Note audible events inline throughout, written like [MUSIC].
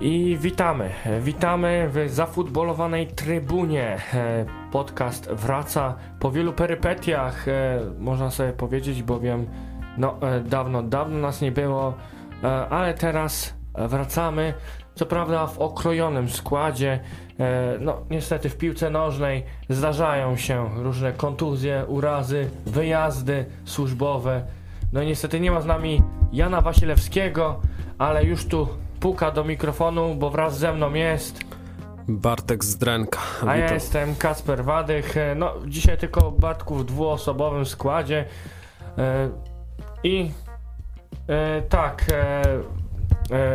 I witamy, witamy w zafutbolowanej trybunie. E, Podcast wraca po wielu perypetiach, e, można sobie powiedzieć, bowiem no, e, dawno, dawno nas nie było, ale teraz wracamy. Co prawda w okrojonym składzie, no niestety w piłce nożnej zdarzają się różne kontuzje, urazy, wyjazdy służbowe. No niestety nie ma z nami Jana Wasilewskiego, ale już tu puka do mikrofonu, bo wraz ze mną jest. Bartek Zdrenka. A ja jestem Kasper Wadych. E, No, dzisiaj tylko Bartku w dwuosobowym składzie. E, I e, tak,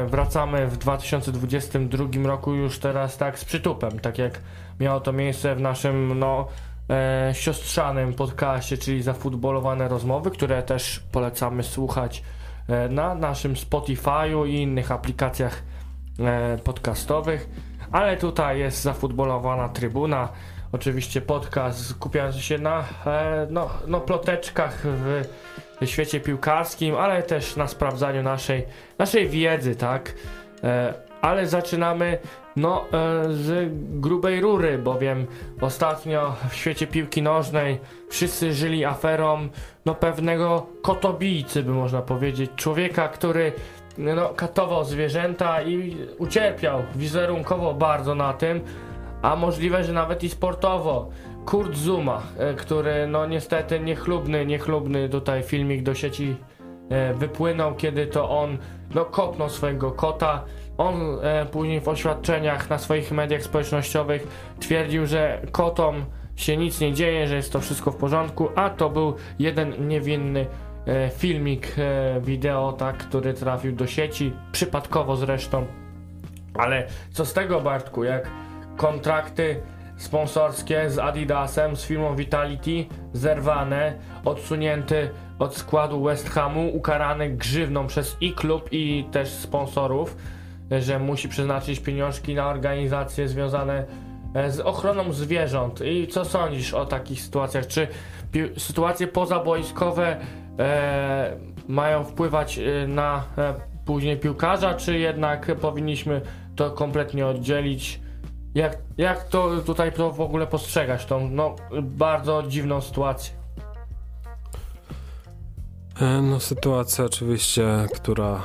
wracamy w 2022 roku już teraz tak z przytupem, tak jak miało to miejsce w naszym no, e, siostrzanym podcaście, czyli zafutbolowane rozmowy, które też polecamy słuchać na naszym Spotify'u i innych aplikacjach e, podcastowych. Ale tutaj jest zafutbolowana trybuna. Oczywiście podcast skupiający się na e, no, no, ploteczkach w świecie piłkarskim, ale też na sprawdzaniu naszej, naszej wiedzy, tak? Ale zaczynamy no, e, z grubej rury, bowiem ostatnio w świecie piłki nożnej wszyscy żyli aferą no, pewnego kotobijcy, by można powiedzieć. Człowieka, który no, katował zwierzęta i ucierpiał wizerunkowo bardzo na tym, a możliwe, że nawet i sportowo. Kurt Zuma, e, który no niestety niechlubny, niechlubny tutaj filmik do sieci wypłynął, kiedy to on no kopnął swojego kota. On e, później w oświadczeniach na swoich mediach społecznościowych twierdził, że kotom się nic nie dzieje, że jest to wszystko w porządku, a to był jeden niewinny e, filmik e, wideo, tak, który trafił do sieci, przypadkowo zresztą. Ale co z tego Bartku, jak kontrakty sponsorskie z Adidasem, z firmą Vitality zerwane, odsunięty od składu West Hamu, ukarany grzywną przez i klub i też sponsorów, że musi przeznaczyć pieniążki na organizacje związane e, z ochroną zwierząt. I co sądzisz o takich sytuacjach? Czy sytuacje pozabojskowe e, mają wpływać e, na e, później piłkarza, czy jednak powinniśmy to kompletnie oddzielić? Jak, jak to tutaj to w ogóle postrzegać, tą no, bardzo dziwną sytuację? E, No sytuacja oczywiście, która e,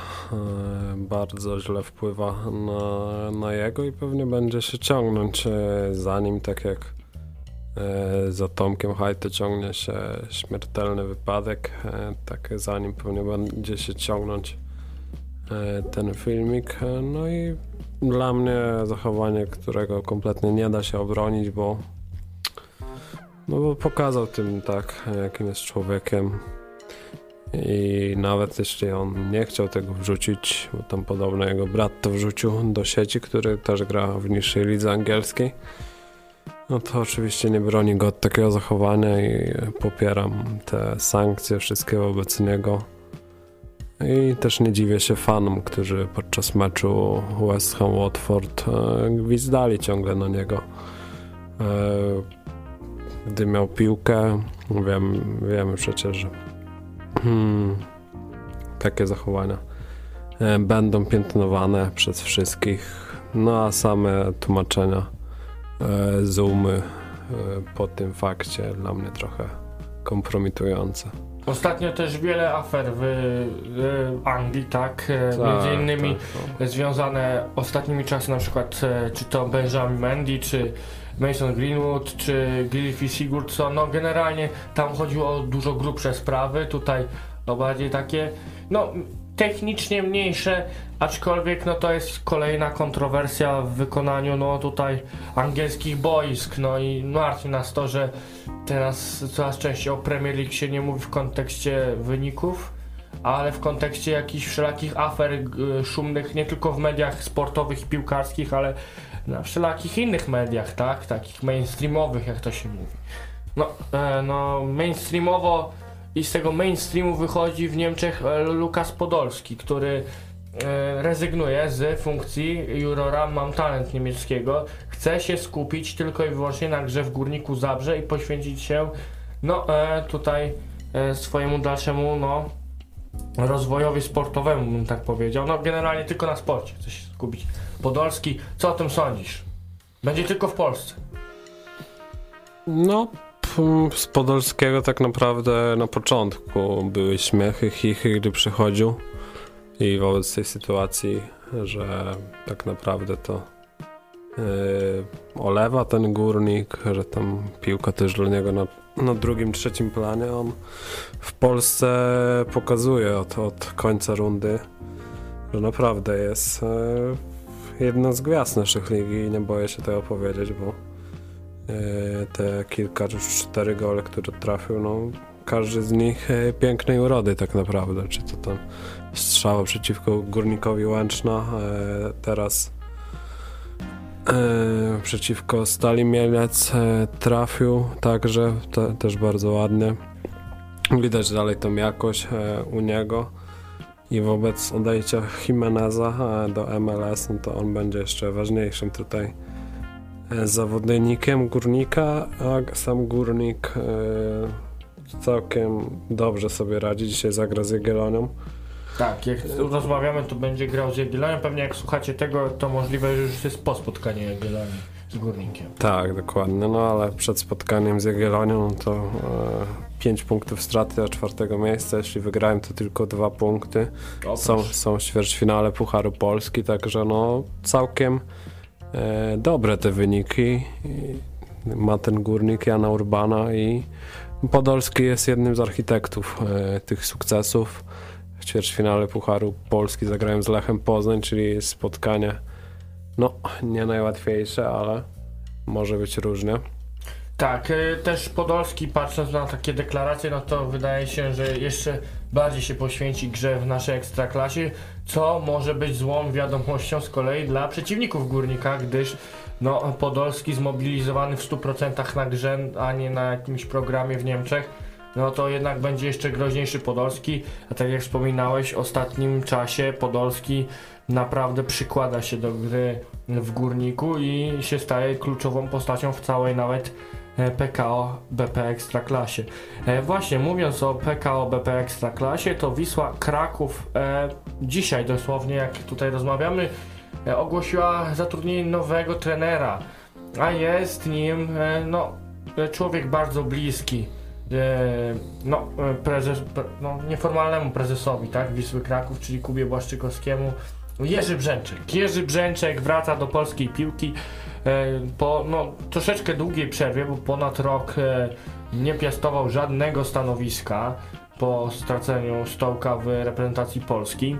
bardzo źle wpływa na, na jego i pewnie będzie się ciągnąć e, za nim, tak jak za Tomkiem Hajty ciągnie się śmiertelny wypadek, tak za nim pewnie będzie się ciągnąć ten filmik. No i dla mnie zachowanie, którego kompletnie nie da się obronić, bo no bo pokazał tym tak, jakim jest człowiekiem. I nawet jeśli on nie chciał tego wrzucić, bo tam podobno jego brat to wrzucił do sieci, który też gra w niższej lidze angielskiej, no to oczywiście nie broni go od takiego zachowania i popieram te sankcje wszystkie wobec niego. I też nie dziwię się fanom, którzy podczas meczu West Ham Watford e, gwizdali ciągle na niego. E, gdy miał piłkę, wiem, wiemy przecież, że Hmm, takie zachowania e, będą piętnowane przez wszystkich, no a same tłumaczenia e, Zoomy e, po tym fakcie dla mnie trochę kompromitujące. Ostatnio też wiele afer w, w Anglii, tak? E, Między innymi tak, związane ostatnimi czasy, na przykład e, czy to Benjamin Mendy, czy Mason Greenwood, czy Gylfi Sigurdsson, no generalnie tam chodziło o dużo grubsze sprawy, tutaj o bardziej takie, no technicznie mniejsze, aczkolwiek no to jest kolejna kontrowersja w wykonaniu no tutaj angielskich boisk, no i martwi nas to, że teraz coraz częściej o Premier League się nie mówi w kontekście wyników, ale w kontekście jakichś wszelakich afer g- szumnych, nie tylko w mediach sportowych i piłkarskich, ale na wszelakich innych mediach, tak? Takich mainstreamowych, jak to się mówi. No, e, no mainstreamowo i z tego mainstreamu wychodzi w Niemczech e, Lukas Podolski, który e, rezygnuje z funkcji jurora Mam Talent niemieckiego. Chce się skupić tylko i wyłącznie na grze w Górniku Zabrze i poświęcić się no e, tutaj e, swojemu dalszemu no rozwojowi sportowemu, bym tak powiedział. No generalnie tylko na sporcie chce się skupić. Podolski, co o tym sądzisz? Będzie tylko w Polsce. No, z Podolskiego tak naprawdę na początku były śmiechy, chichy, gdy przychodził i wobec tej sytuacji, że tak naprawdę to yy, olewa ten górnik, że tam piłka też dla niego na, na drugim, trzecim planie. On w Polsce pokazuje od, od końca rundy, że naprawdę jest yy, jedna z gwiazd naszych ligi i nie boję się tego powiedzieć, bo E, te kilka, czy cztery gole, które trafił, no każdy z nich e, pięknej urody tak naprawdę, czy to tam strzała przeciwko Górnikowi Łęczna, e, teraz przeciwko Stali Mielec trafił także, te, też bardzo ładnie. Widać dalej tą jakość u niego i wobec odejścia Jimeneza do MLS, no to on będzie jeszcze ważniejszym tutaj zawodnikiem górnika, a sam górnik e, całkiem dobrze sobie radzi. Dzisiaj zagra z Jagiellonią. Tak, jak rozmawiamy, to będzie grał z Jagiellonią. Pewnie jak słuchacie tego, to możliwe, że już jest po spotkaniu Jagiellonii z górnikiem. Tak, dokładnie. No ale przed spotkaniem z Jagiellonią no to e, 5 punktów straty do czwartego miejsca. Jeśli wygrałem, to tylko dwa punkty. Są, są ćwierćfinale Pucharu Polski, także no całkiem e, dobre te wyniki. Ma ten górnik Jana Urbana i Podolski jest jednym z architektów e, tych sukcesów. W ćwierćfinale Pucharu Polski zagrałem z Lechem Poznań, czyli spotkanie no nie najłatwiejsze, ale może być różnie. Tak, e, też Podolski patrząc na takie deklaracje, no to wydaje się, że jeszcze bardziej się poświęci grze w naszej ekstraklasie, co może być złą wiadomością z kolei dla przeciwników Górnika, gdyż no, Podolski zmobilizowany w 100% na grze, a nie na jakimś programie w Niemczech, no to jednak będzie jeszcze groźniejszy Podolski, a tak jak wspominałeś, w ostatnim czasie Podolski naprawdę przykłada się do gry w Górniku i się staje kluczową postacią w całej nawet PKO BP Ekstraklasie. E, właśnie mówiąc o PKO BP Ekstraklasie, to Wisła Kraków e, dzisiaj dosłownie jak tutaj rozmawiamy e, ogłosiła zatrudnienie nowego trenera, a jest nim e, no, e, człowiek bardzo bliski e, no, e, prezes, pre, no, nieformalnemu prezesowi tak, Wisły Kraków, czyli Kubie Błaszczykowskiemu. Jerzy Brzęczek. Jerzy Brzęczek wraca do polskiej piłki e, po no, troszeczkę długiej przerwie, bo ponad rok e, nie piastował żadnego stanowiska po straceniu stołka w reprezentacji Polski.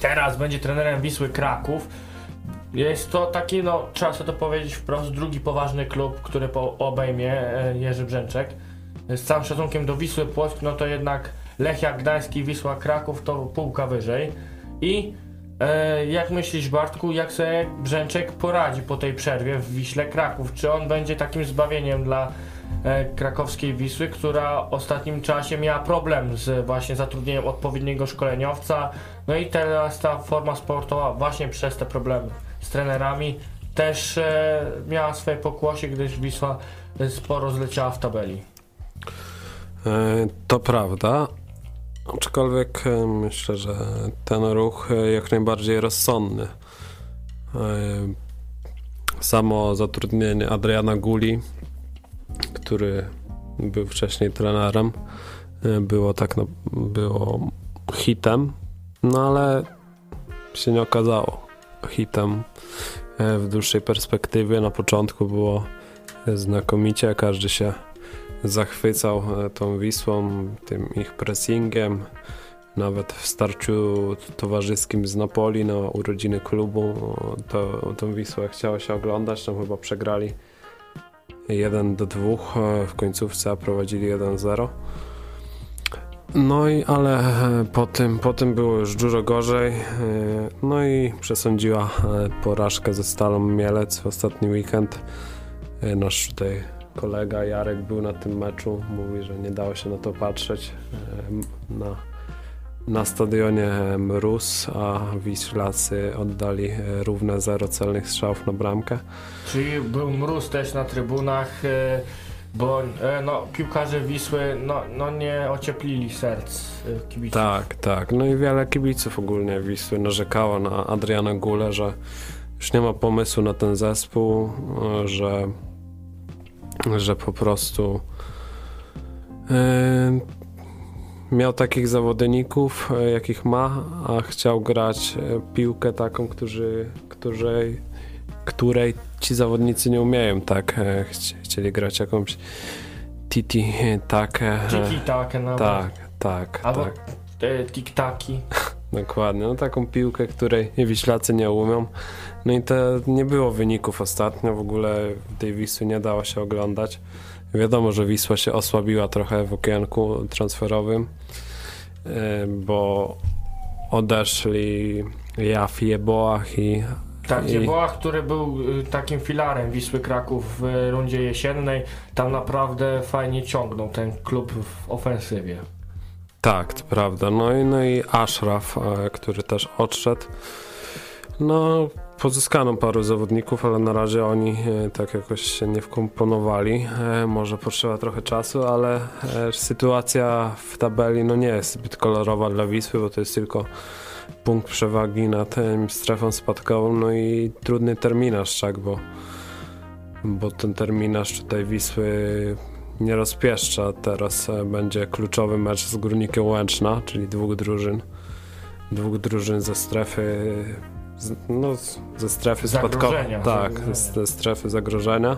Teraz będzie trenerem Wisły Kraków. Jest to taki, no trzeba sobie to powiedzieć wprost, drugi poważny klub, który po, obejmie e, Jerzy Brzęczek. Z całym szacunkiem do Wisły Płock, no to jednak Lechia i Wisła Kraków to półka wyżej. I e, jak myślisz Bartku, jak sobie Brzęczek poradzi po tej przerwie w Wiśle Kraków? Czy on będzie takim zbawieniem dla e, krakowskiej Wisły, która w ostatnim czasie miała problem z właśnie zatrudnieniem odpowiedniego szkoleniowca, no i teraz ta forma sportowa właśnie przez te problemy z trenerami też e, miała swoje pokłosie, gdyż Wisła sporo zleciała w tabeli. E, To prawda, aczkolwiek e, myślę, że ten ruch e, jak najbardziej rozsądny. E, Samo zatrudnienie Adriana Guli, który był wcześniej trenerem, było tak na, było hitem, no ale się nie okazało hitem w dłuższej perspektywie. Na początku było znakomicie, każdy się zachwycał e, tą Wisłą, tym ich pressingiem. Nawet w starciu towarzyskim z Napoli na urodziny klubu to, tą Wisłę chciało się oglądać, tam chyba przegrali 1 do 2 e, w końcówce, a prowadzili 1-0. No i ale e, po tym, po tym było już dużo gorzej. No i przesądziła porażkę ze Stalą Mielec w ostatni weekend. Nasz tutaj kolega Jarek był na tym meczu. Mówi, że nie dało się na to patrzeć. Na, na stadionie mróz, a Wiślacy oddali e, równe zero celnych strzałów na bramkę. Czyli był mróz też na trybunach. e, bo e, no, piłkarze Wisły no, no nie ocieplili serc kibiców. Tak, tak. No i wiele kibiców ogólnie Wisły narzekało na Adriana Gule, że już nie ma pomysłu na ten zespół, że, że po prostu miał takich zawodników, e, jakich ma, a chciał grać e, piłkę taką, którzy, której, której ci zawodnicy nie umieją, tak? E, chci- Chcieli grać jakąś titi takę. Tiki tak, nawet. Tak, tak, Albo tak. tik-taki. [LAUGHS] Dokładnie, no taką piłkę, której Wiślacy nie umią. No i to nie było wyników ostatnio, w ogóle tej Wisły nie dało się oglądać. Wiadomo, że Wisła się osłabiła trochę w okienku transferowym, yy, bo odeszli Jaf Jeboach i Tak, Jeboach, który był y, takim filarem Wisły Kraków w y, rundzie jesiennej, tam naprawdę fajnie ciągnął ten klub w ofensywie. Tak, to prawda. No i, no i Ashraf, który też odszedł. No, pozyskano paru zawodników, ale na razie oni e, tak jakoś się nie wkomponowali. E, może potrzeba trochę czasu, ale e, sytuacja w tabeli no nie jest zbyt kolorowa dla Wisły, bo to jest tylko punkt przewagi nad strefą spadkową, no i trudny terminarz, tak, bo, bo ten terminarz tutaj Wisły nie rozpieszcza. Teraz będzie kluczowy mecz z Górnikiem Łęczna, czyli dwóch drużyn. Dwóch drużyn ze strefy z, no, ze strefy spadkowej. Tak, ze strefy zagrożenia.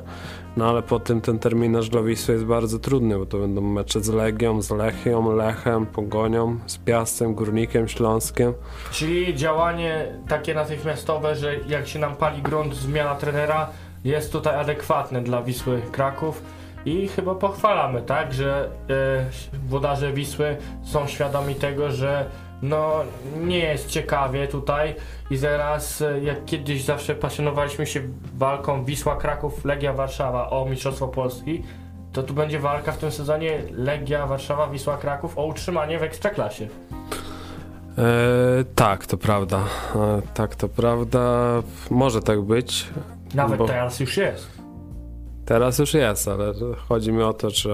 No ale po tym ten terminarz dla Wisły jest bardzo trudny, bo to będą mecze z Legią, z Lechią, Lechem, Pogonią, z Piastem, Górnikiem Śląskiem. Czyli działanie takie natychmiastowe, że jak się nam pali grunt, zmiana trenera jest tutaj adekwatne dla Wisły Kraków i chyba pochwalamy, tak, że e, włodarze Wisły są świadomi tego, że no nie jest ciekawie tutaj i zaraz e, jak kiedyś zawsze pasjonowaliśmy się walką Wisła Kraków, Legia Warszawa o Mistrzostwo Polski, to tu będzie walka w tym sezonie Legia Warszawa, Wisła Kraków o utrzymanie w Ekstraklasie. E, tak, to prawda. E, tak, to prawda. Może tak być. Nawet Bo- teraz już jest. Teraz już jest, ale chodzi mi o to, czy,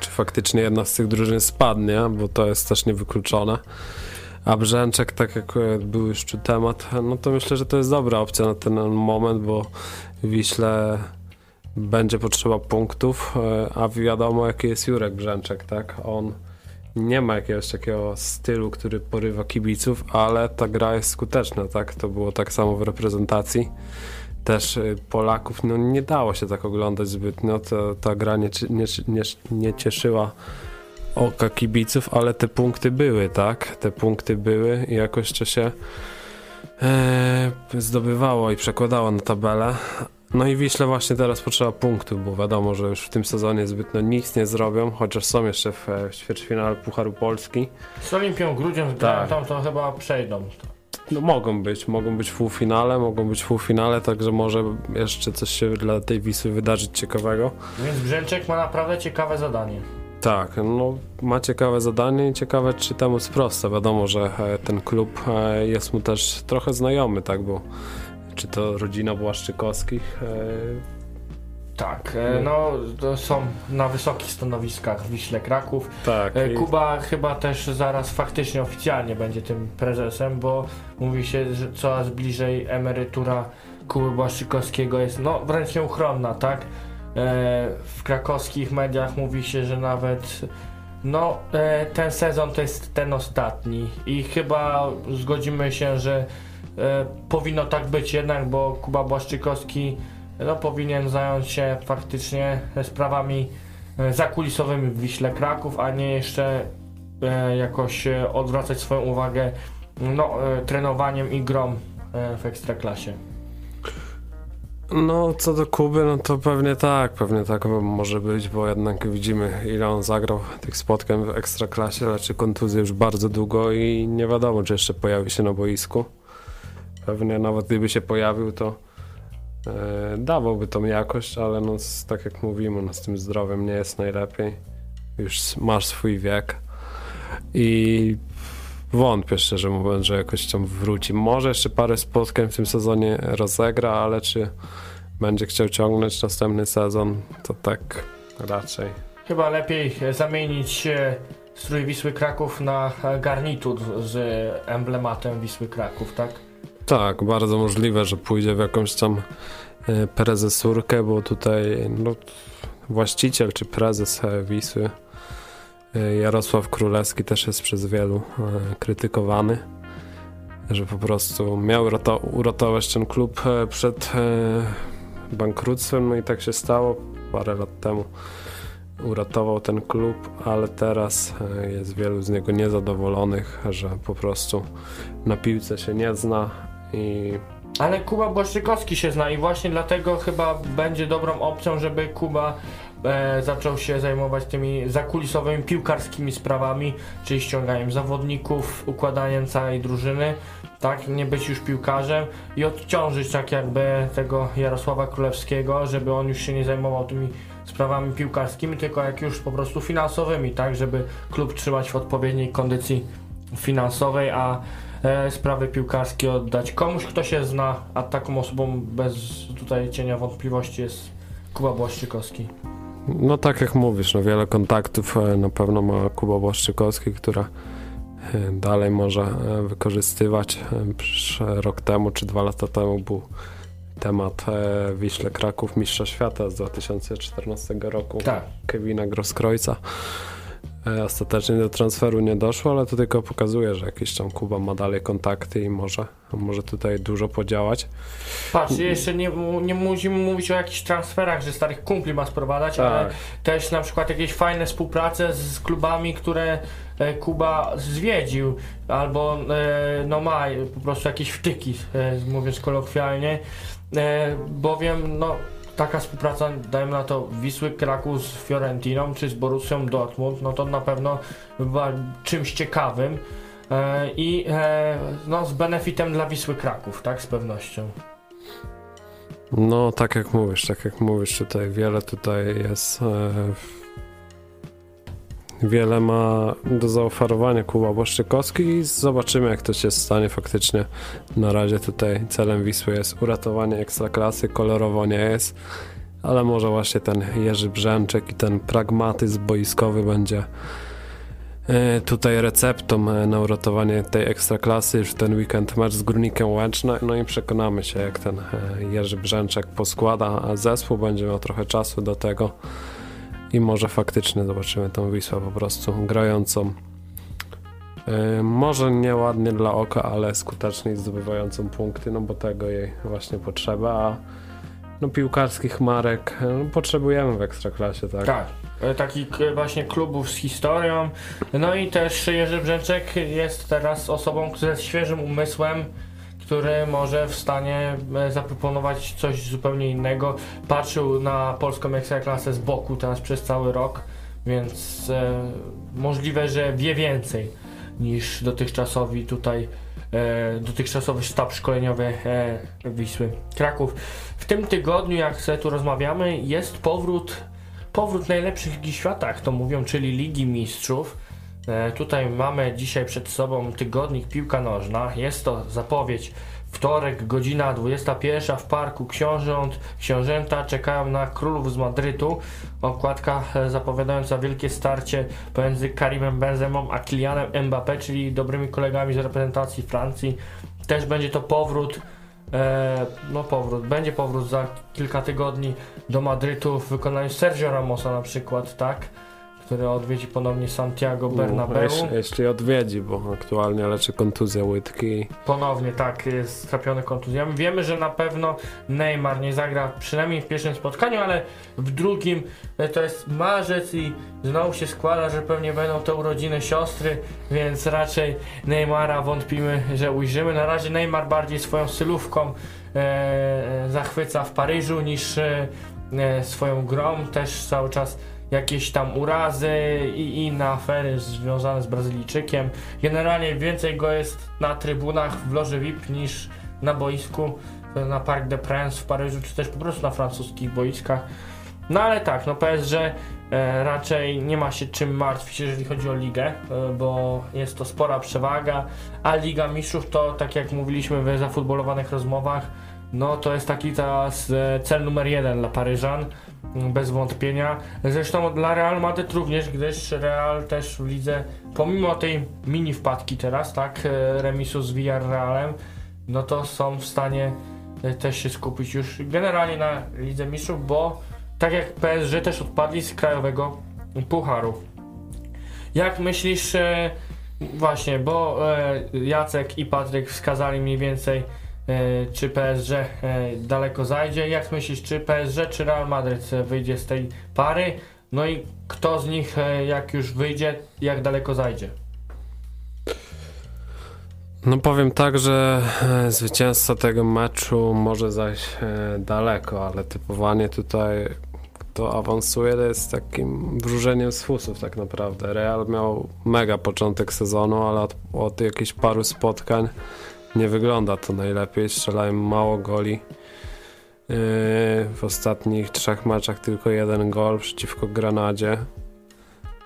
czy faktycznie jedna z tych drużyn spadnie, bo to jest też niewykluczone. A Brzęczek, tak jak e, był już tu temat, no to myślę, że to jest dobra opcja na ten moment, bo Wiśle będzie potrzeba punktów, e, a wiadomo jaki jest Jurek Brzęczek, tak? On nie ma jakiegoś takiego stylu, który porywa kibiców, ale ta gra jest skuteczna, tak? To było tak samo w reprezentacji też y, Polaków no, nie dało się tak oglądać zbytnio. Ta, ta gra nie, nie, nie, nie cieszyła oka kibiców, ale te punkty były, tak? Te punkty były i jakoś to się e, zdobywało i przekładało na tabelę. No i Wiśle właśnie teraz potrzeba punktów, bo wiadomo, że już w tym sezonie zbytnio nic nie zrobią, chociaż są jeszcze w, e, w ćwierćfinale Pucharu Polski. Z Olimpią Grudziądz Tak. tam, to chyba przejdą. No mogą być, mogą być w półfinale, mogą być w półfinale, także może jeszcze coś się dla tej Wisły wydarzyć ciekawego. Więc Brzęczek ma naprawdę ciekawe zadanie. Tak, no ma ciekawe zadanie i ciekawe czy temu sprosta. Wiadomo, że e, ten klub e, jest mu też trochę znajomy, tak, bo czy to rodzina Błaszczykowskich, e, Tak, e, no to są na wysokich stanowiskach w Wiśle Kraków. tak, E, i- Kuba chyba też zaraz faktycznie oficjalnie będzie tym prezesem, bo mówi się, że coraz bliżej emerytura Kuby Błaszczykowskiego jest no wręcz nieuchronna, tak? E, w krakowskich mediach mówi się, że nawet no ten sezon to jest ten ostatni i chyba zgodzimy się, że powinno tak być jednak, bo Kuba Błaszczykowski no, powinien zająć się faktycznie sprawami e, zakulisowymi w Wiśle Kraków, a nie jeszcze e, jakoś e, odwracać swoją uwagę no, trenowaniem i grą e, w Ekstraklasie. No, co do Kuby, no to pewnie tak, pewnie tak może być, bo jednak widzimy ile on zagrał tych spotkań w Ekstraklasie, leczy kontuzję już bardzo długo i nie wiadomo, czy jeszcze pojawi się na boisku. Pewnie nawet gdyby się pojawił, to dawałby tą jakość, ale no, tak jak mówimy, no, z tym zdrowiem nie jest najlepiej. Już masz swój wiek i wątpię szczerze mówiąc, że jakoś tam wróci. Może jeszcze parę spotkań w tym sezonie rozegra, ale czy będzie chciał ciągnąć następny sezon, to tak raczej. Chyba lepiej e, zamienić e, strój Wisły Kraków na e, garnitur z emblematem Wisły Kraków, tak? Tak, bardzo możliwe, że pójdzie w jakąś tam e, prezesurkę, bo tutaj no, właściciel czy prezes e, Wisły e, Jarosław Królewski też jest przez wielu e, krytykowany, że po prostu miał urato- uratować ten klub e, przed e, bankructwem, no i tak się stało parę lat temu. Uratował ten klub, ale teraz e, jest wielu z niego niezadowolonych, że po prostu na piłce się nie zna i Ale Kuba Błaszczykowski się zna i właśnie dlatego chyba będzie dobrą opcją, żeby Kuba e, zaczął się zajmować tymi zakulisowymi piłkarskimi sprawami, czyli ściąganiem zawodników, układaniem całej drużyny, tak, nie być już piłkarzem i odciążyć tak jakby tego Jarosława Królewskiego, żeby on już się nie zajmował tymi sprawami piłkarskimi, tylko jak już po prostu finansowymi, tak, żeby klub trzymać w odpowiedniej kondycji finansowej, a sprawy piłkarskie oddać komuś, kto się zna, a taką osobą bez tutaj cienia wątpliwości jest Kuba Błaszczykowski. No tak jak mówisz, no wiele kontaktów e, na pewno ma Kuba Błaszczykowski, która e, dalej może e, wykorzystywać. E, rok temu czy dwa lata temu był temat e, Wiśle Kraków Mistrza Świata z 2014 roku Tak. Kevina Groskrojca. E, Ostatecznie do transferu nie doszło, ale to tylko pokazuje, że jakiś tam Kuba ma dalej kontakty i może, może tutaj dużo podziałać. Patrz, jeszcze nie, nie musimy mówić o jakichś transferach, że starych kumpli ma sprowadzać, ale Tak. też na przykład jakieś fajne współprace z klubami, które e, Kuba zwiedził, albo e, no ma po prostu jakieś wtyki, mówiąc kolokwialnie, bowiem no taka współpraca, dajmy na to Wisły Kraków z Fiorentiną, czy z Borussią Dortmund, no to na pewno była czymś ciekawym e, i e, no z benefitem dla Wisły Kraków, tak, z pewnością. No, tak jak mówisz, tak jak mówisz, tutaj wiele tutaj jest. E, wiele ma do zaoferowania Kuba Błaszczykowski i zobaczymy, jak to się stanie faktycznie. Na razie tutaj. Celem Wisły jest uratowanie ekstraklasy, kolorowo nie jest, ale może właśnie ten Jerzy Brzęczek i ten pragmatyzm boiskowy będzie e, tutaj receptą e, na uratowanie tej ekstraklasy. Już ten weekend mecz z Górnikiem Łęcz no, no i przekonamy się jak ten e, Jerzy Brzęczek poskłada a zespół, będzie miał trochę czasu do tego i może faktycznie zobaczymy tą Wisłę po prostu grającą e, może nieładnie dla oka, ale skutecznie zdobywającą punkty, no bo tego jej właśnie potrzeba, a no piłkarskich marek e, no, potrzebujemy w Ekstraklasie, tak? Tak. e, Takich właśnie klubów z historią. No i też Jerzy Brzęczek jest teraz osobą ze świeżym umysłem, który może w stanie e, zaproponować coś zupełnie innego. Patrzył na polską ekstraklasę z boku teraz przez cały rok, więc e, możliwe, że wie więcej niż dotychczasowi tutaj e, dotychczasowy sztab szkoleniowy e, Wisły Kraków. W tym tygodniu, jak sobie tu rozmawiamy, jest powrót powrót najlepszych ligi świata, jak to mówią, czyli Ligi Mistrzów. E, tutaj mamy dzisiaj przed sobą tygodnik Piłka Nożna. Jest to zapowiedź wtorek, godzina 21 w Parku Książąt. Książęta czekają na królów z Madrytu. Okładka e, zapowiadająca wielkie starcie pomiędzy Karimem Benzemą a Kylianem Mbappé, czyli dobrymi kolegami z reprezentacji Francji. Też będzie to powrót E, no powrót, będzie powrót za kilka tygodni do Madrytu w wykonaniu Sergio Ramosa na przykład, tak? Który odwiedzi ponownie Santiago Bernabeu. Jeśli, jeśli odwiedzi, bo aktualnie leczy kontuzję łydki. Ponownie tak, jest strapiony kontuzjami. Wiemy, że na pewno Neymar nie zagra przynajmniej w pierwszym spotkaniu, ale w drugim e, to jest marzec i znowu się składa, że pewnie będą te urodziny siostry, więc raczej Neymara wątpimy, że ujrzymy. Na razie Neymar bardziej swoją stylówką e, zachwyca w Paryżu niż e, e, swoją grą. Też cały czas jakieś tam urazy i inne afery związane z Brazylijczykiem. Generalnie więcej go jest na trybunach w loży VIP niż na boisku na Parc des Princes w Paryżu, czy też po prostu na francuskich boiskach. No ale tak, no PSG e, raczej nie ma się czym martwić, jeżeli chodzi o ligę, e, bo jest to spora przewaga, a Liga Mistrzów to, tak jak mówiliśmy w zafutbolowanych rozmowach, no to jest taki teraz e, cel numer jeden dla Paryżan, bez wątpienia. Zresztą dla Real Madrid również, gdyż Real też w lidze, pomimo tej mini wpadki teraz, tak, e, remisu z Villarrealem, no to są w stanie e, też się skupić już generalnie na Lidze Mistrzów, bo tak jak PSG też odpadli z krajowego pucharu. Jak myślisz, e, właśnie, bo Jacek i Patryk wskazali mniej więcej, czy PSG e, daleko zajdzie. Jak myślisz, czy PSG, czy Real Madrid e, wyjdzie z tej pary? No i kto z nich, e, jak już wyjdzie, jak daleko zajdzie? No powiem tak, że e, zwycięzca tego meczu może zajść e, daleko, ale typowanie tutaj kto awansuje to jest takim wróżeniem z fusów tak naprawdę. Real miał mega początek sezonu, ale od, od jakichś paru spotkań nie wygląda to najlepiej. Strzelają mało goli. Yy, W ostatnich trzech meczach tylko jeden gol przeciwko Granadzie.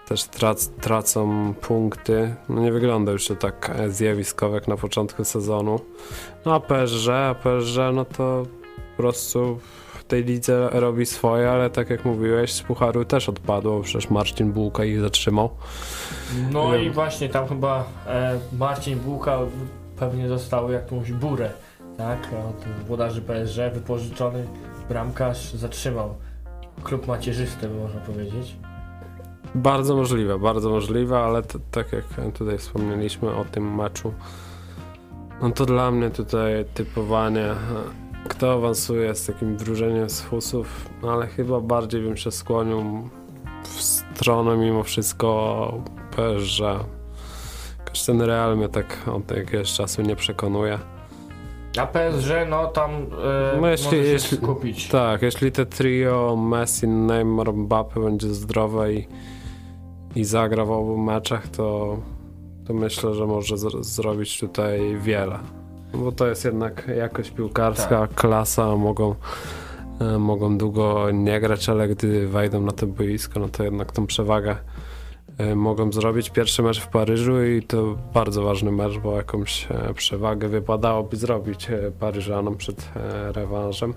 Też trac, tracą punkty. No nie wygląda już to tak e, zjawiskowo jak na początku sezonu. No a PSG, a PSG no to po prostu w tej lidze robi swoje, ale tak jak mówiłeś, z Pucharu też odpadło, przecież Marcin Bułka ich zatrzymał. No i właśnie tam chyba e, Marcin Bułka pewnie dostał jakąś burę, tak? Od włodarzy PSG wypożyczony bramkarz zatrzymał klub macierzysty, można powiedzieć. Bardzo możliwe, bardzo możliwe, ale tak jak tutaj wspomnieliśmy o tym meczu, no to dla mnie tutaj typowanie, kto awansuje z takim wróżeniem z fusów, no ale chyba bardziej bym się skłonił w stronę mimo wszystko PSG. Ten Real mnie tak od jakiegoś czasu nie przekonuje. A PSG, no tam e, No jeśli- się jeśli- skupić. Tak, jeśli te trio Messi, Neymar, Mbappe będzie zdrowe i, i zagra w obu meczach, to, to myślę, że może z, zrobić tutaj wiele. Bo to jest jednak jakość piłkarska, klasa, mogą, e, mogą długo nie grać, ale gdy wejdą na to boisko, no to jednak tą przewagę mogą zrobić. Pierwszy mecz w Paryżu i to bardzo ważny mecz, bo jakąś e, przewagę wypadałoby zrobić e, Paryżanom przed e, rewanżem.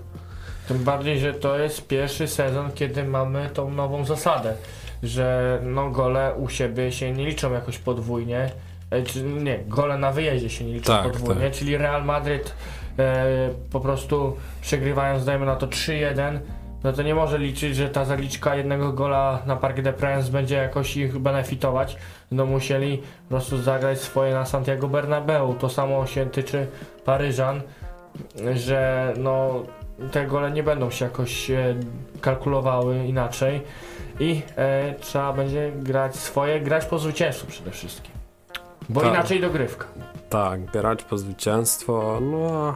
Tym bardziej, że to jest pierwszy sezon, kiedy mamy tą nową zasadę, że no gole u siebie się nie liczą jakoś podwójnie, e, czy nie, gole na wyjeździe się nie liczą Tak, podwójnie, tak. czyli Real Madryt e, po prostu przegrywając, dajmy na to 3-1, no to nie może liczyć, że ta zaliczka jednego gola na Parc des Princes będzie jakoś ich benefitować, no musieli po prostu zagrać swoje na Santiago Bernabeu, to samo się tyczy Paryżan, że no te gole nie będą się jakoś e, kalkulowały inaczej i e, trzeba będzie grać swoje, grać po zwycięstwu przede wszystkim. Bo Tak. inaczej dogrywka. Tak, grać po zwycięstwo, no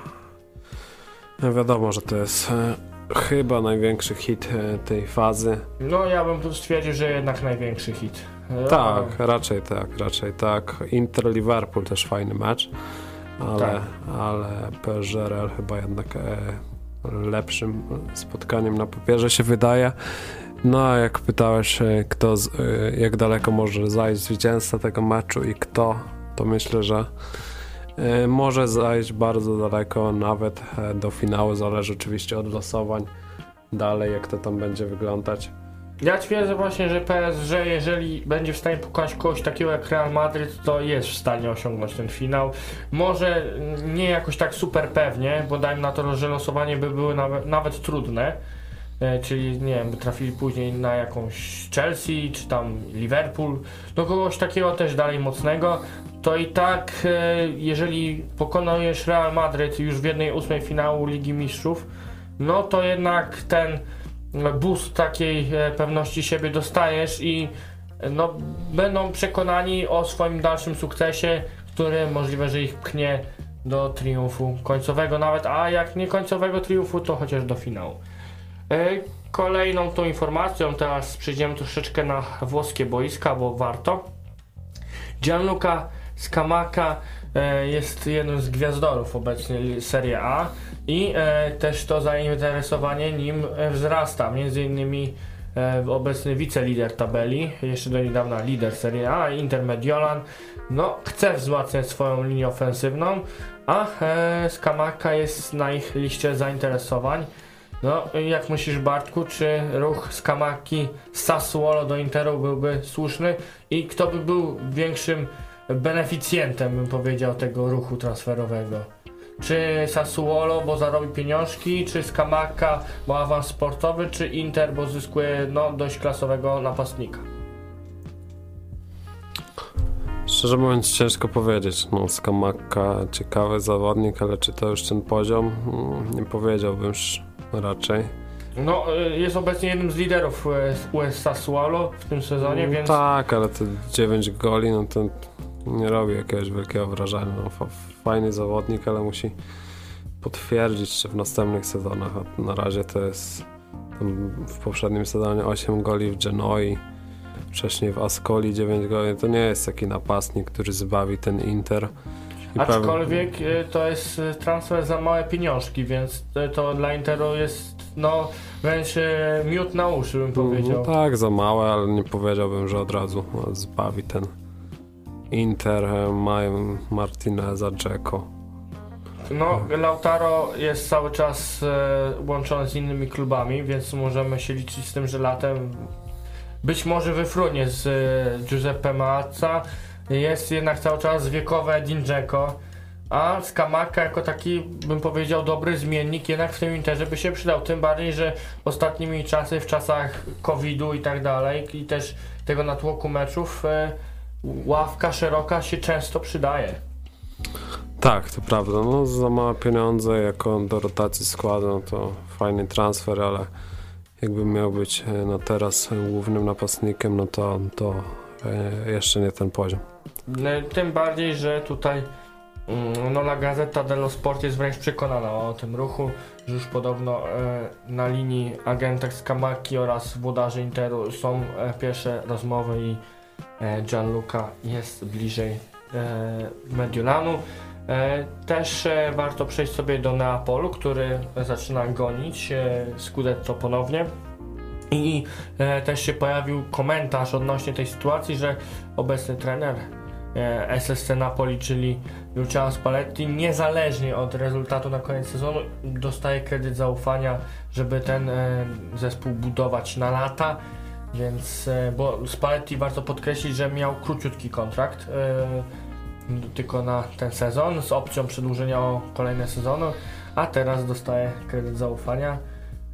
no wiadomo, że to jest e, chyba największy hit e, tej fazy. No ja bym tu stwierdził, że jednak największy hit. Tak, raczej tak, raczej tak. Inter-Liverpool też fajny mecz, ale, Tak. ale PSG Real chyba jednak e, lepszym spotkaniem na papierze się wydaje. No a jak pytałeś, e, kto, z, e, jak daleko może zajść zwycięzca tego meczu i kto, to myślę, że może zajść bardzo daleko, nawet e, do finału, zależy oczywiście od losowań. Dalej, jak to tam będzie wyglądać. Ja twierdzę właśnie, że PSG, jeżeli będzie w stanie pokonać kogoś takiego jak Real Madryt, to jest w stanie osiągnąć ten finał. Może nie jakoś tak super pewnie, bo dajmy na to, że losowanie by były nawet, nawet trudne. E, Czyli nie wiem, trafili później na jakąś Chelsea, czy tam Liverpool, do kogoś takiego też dalej mocnego, to i tak, e, jeżeli pokonujesz Real Madryt już w jednej ósmej finału Ligi Mistrzów, no to jednak ten boost takiej e, pewności siebie dostajesz i no, będą przekonani o swoim dalszym sukcesie, który możliwe, że ich pchnie do triumfu końcowego nawet, a jak nie końcowego triumfu, to chociaż do finału. E, Kolejną tą informacją, teraz przejdziemy troszeczkę na włoskie boiska, bo warto. Gianluca Scamacca e, jest jednym z gwiazdorów obecnie Serie A i e, też to zainteresowanie nim wzrasta. Między innymi obecny wicelider tabeli, jeszcze do niedawna lider Serie A, Inter Mediolan, no chce wzmacniać swoją linię ofensywną, a Skamaka jest na ich liście zainteresowań. No, jak myślisz Bartku, czy ruch Skamaki z Sassuolo do Interu byłby słuszny i kto by był większym beneficjentem, bym powiedział, tego ruchu transferowego? Czy Sassuolo, bo zarobi pieniążki, czy Skamaka, bo awans sportowy, czy Inter, bo zyskuje no, dość klasowego napastnika? Szczerze mówiąc, ciężko powiedzieć. No, Skamaka ciekawy zawodnik, ale czy to już ten poziom? Mm, Nie powiedziałbym już raczej. No, y, jest obecnie jednym z liderów US, US Sassuolo w tym sezonie, Mm, więc Tak, ale te 9 goli, no to nie robi jakiegoś wielkiego wrażenia. No, fa- fajny zawodnik, ale musi potwierdzić, czy w następnych sezonach. A na razie to jest w poprzednim sezonie 8 goli w Genoi, wcześniej w Ascoli 9 goli. To nie jest taki napastnik, który zbawi ten Inter. Aczkolwiek y, to jest y, transfer za małe pieniążki, więc to dla Interu jest no wręcz y, miód na uszy bym powiedział. No, tak, za małe, ale nie powiedziałbym, że od razu zbawi ten Inter. e, Mają Martineza, Dzeko. No, Lautaro jest cały czas e, łączony z innymi klubami, więc możemy się liczyć z tym, że latem być może wyfrunie z e, Giuseppe Mazza. Jest jednak cały czas wiekowe Edin a Skamaka jako taki, bym powiedział, dobry zmiennik jednak w tym Interze by się przydał. Tym bardziej, że ostatnimi czasy, w czasach COVID-u i tak dalej i też tego natłoku meczów, e, ławka szeroka się często przydaje. Tak, to prawda. No, za małe pieniądze jako do rotacji składu, no to fajny transfer, ale jakby miał być e, na teraz e, głównym napastnikiem, no to, to e, jeszcze nie ten poziom. No, Tym bardziej, że tutaj mm, no, La Gazzetta dello Sport jest wręcz przekonana o tym ruchu, że już podobno e, na linii agenta Skamaki oraz włodarzy Interu są e, pierwsze rozmowy i e, Gianluca jest bliżej e, Mediolanu. E, też e, warto przejść sobie do Neapolu, który zaczyna gonić Scudetto ponownie. I też się pojawił komentarz odnośnie tej sytuacji, że obecny trener SSC Napoli, czyli Luciano Spalletti, niezależnie od rezultatu na koniec sezonu, dostaje kredyt zaufania, żeby ten e, zespół budować na lata. Więc, e, bo Spalletti warto podkreślić, że miał króciutki kontrakt, e, tylko na ten sezon, z opcją przedłużenia o kolejne sezony, a teraz dostaje kredyt zaufania.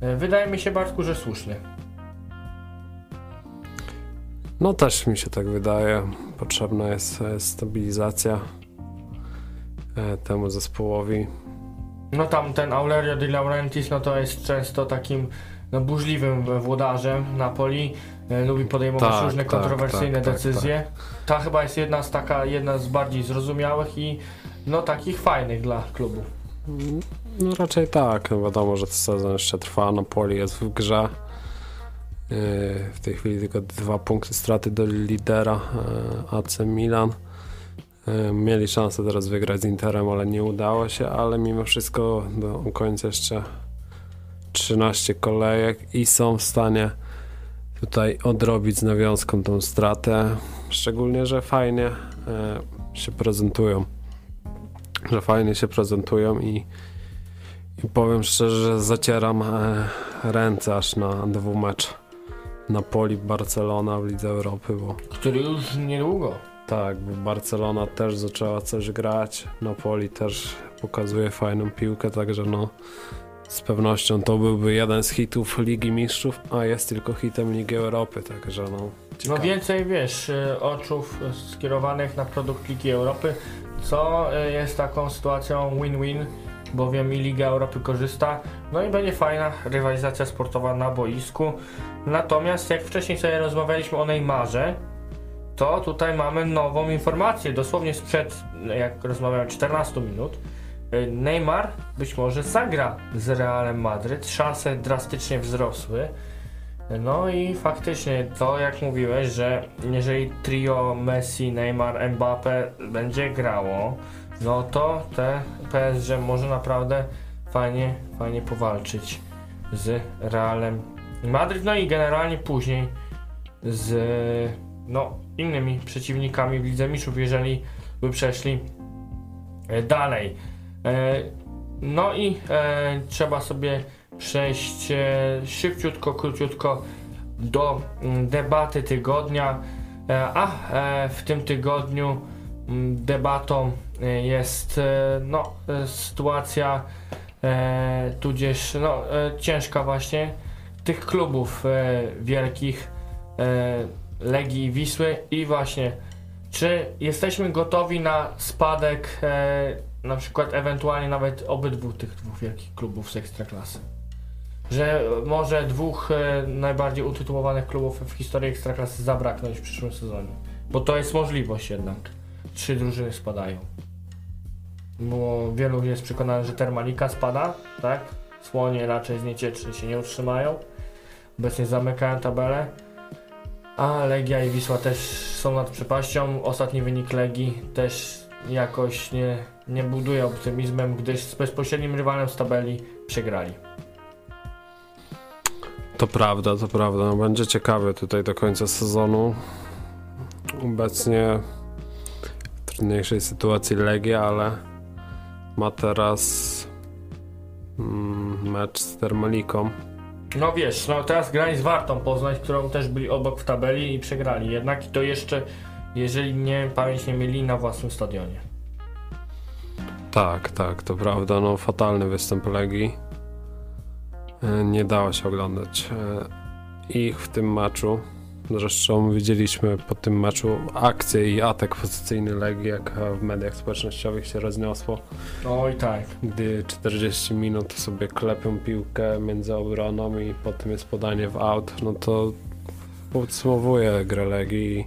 E, wydaje mi się, Bartku, że słuszny. No też mi się tak wydaje. Potrzebna jest e, stabilizacja e, temu zespołowi. No tam ten Aurelio Di Laurentiis, no to jest często takim no, burzliwym włodarzem Napoli. E, lubi podejmować Tak, różne tak, kontrowersyjne tak, tak, decyzje. Ta chyba jest jedna z taka, jedna z bardziej zrozumiałych i no takich fajnych dla klubu. No raczej tak. No Wiadomo, że sezon jeszcze trwa. Napoli jest w grze. Yy, W tej chwili tylko dwa punkty straty do lidera yy, AC Milan. Yy, Mieli szansę teraz wygrać z Interem, ale nie udało się, ale mimo wszystko do końca jeszcze 13 kolejek i są w stanie tutaj odrobić z nawiązką tą stratę. Szczególnie, że fajnie się prezentują. Że fajnie się prezentują i i powiem szczerze, że zacieram e, ręce aż na dwumecz Napoli, Barcelona w Lidze Europy, bo Który już niedługo. tak, bo Barcelona też zaczęła coś grać, Napoli też pokazuje fajną piłkę, także no z pewnością to byłby jeden z hitów Ligi Mistrzów, a jest tylko hitem Ligi Europy, także no No ciekawe. więcej wiesz, e, oczów skierowanych na produkt Ligi Europy, co e, jest taką sytuacją win-win, bowiem i Liga Europy korzysta, no i będzie fajna rywalizacja sportowa na boisku. Natomiast jak wcześniej sobie rozmawialiśmy o Neymarze, to tutaj mamy nową informację, dosłownie sprzed, jak rozmawiałem, 14 minut. E, Neymar być może zagra z Realem Madryt, szanse drastycznie wzrosły. No i faktycznie to jak mówiłeś, że jeżeli trio Messi, Neymar, Mbappe będzie grało, no to te PSG może naprawdę fajnie, fajnie powalczyć z Realem Madryt, no i generalnie później z no, innymi przeciwnikami w Lidze Mistrzów, jeżeli by przeszli e, dalej. E, no i e, trzeba sobie przejść szybciutko, króciutko do mm, debaty tygodnia. A w tym tygodniu mm, debatą jest e, no, e, sytuacja e, tudzież no, e, ciężka właśnie tych klubów e, wielkich e, Legii Wisły i właśnie czy jesteśmy gotowi na spadek e, na przykład ewentualnie nawet obydwu tych dwóch wielkich klubów z Ekstraklasy? Że może dwóch e, najbardziej utytułowanych klubów w historii Ekstraklasy zabraknąć w przyszłym sezonie. Bo to jest możliwość jednak. Trzy drużyny spadają. Bo wielu jest przekonanych, że Termalika spada, tak? Słonie raczej z niecieczy się nie utrzymają. Obecnie zamykają tabelę. A Legia i Wisła też są nad przepaścią. Ostatni wynik Legii też jakoś nie, nie buduje optymizmem, gdyż z bezpośrednim rywalem z tabeli przegrali. To prawda, to prawda. No, będzie ciekawie tutaj do końca sezonu. Obecnie w trudniejszej sytuacji Legia, ale ma teraz mm, mecz z Termaliką. No wiesz, no teraz grali z Wartą Poznań, którą też byli obok w tabeli i przegrali. Jednak i to jeszcze, jeżeli nie pamięć nie mieli na własnym stadionie. Tak, tak, to prawda. No, fatalny występ Legii. E, Nie dało się oglądać e, ich w tym meczu. Zresztą widzieliśmy po tym meczu akcję i atak pozycyjny Legii, jak w mediach społecznościowych się rozniosło. Oj tak. Gdy 40 minut sobie klepią piłkę między obroną i potem jest podanie w aut, no to podsumowuje grę Legii.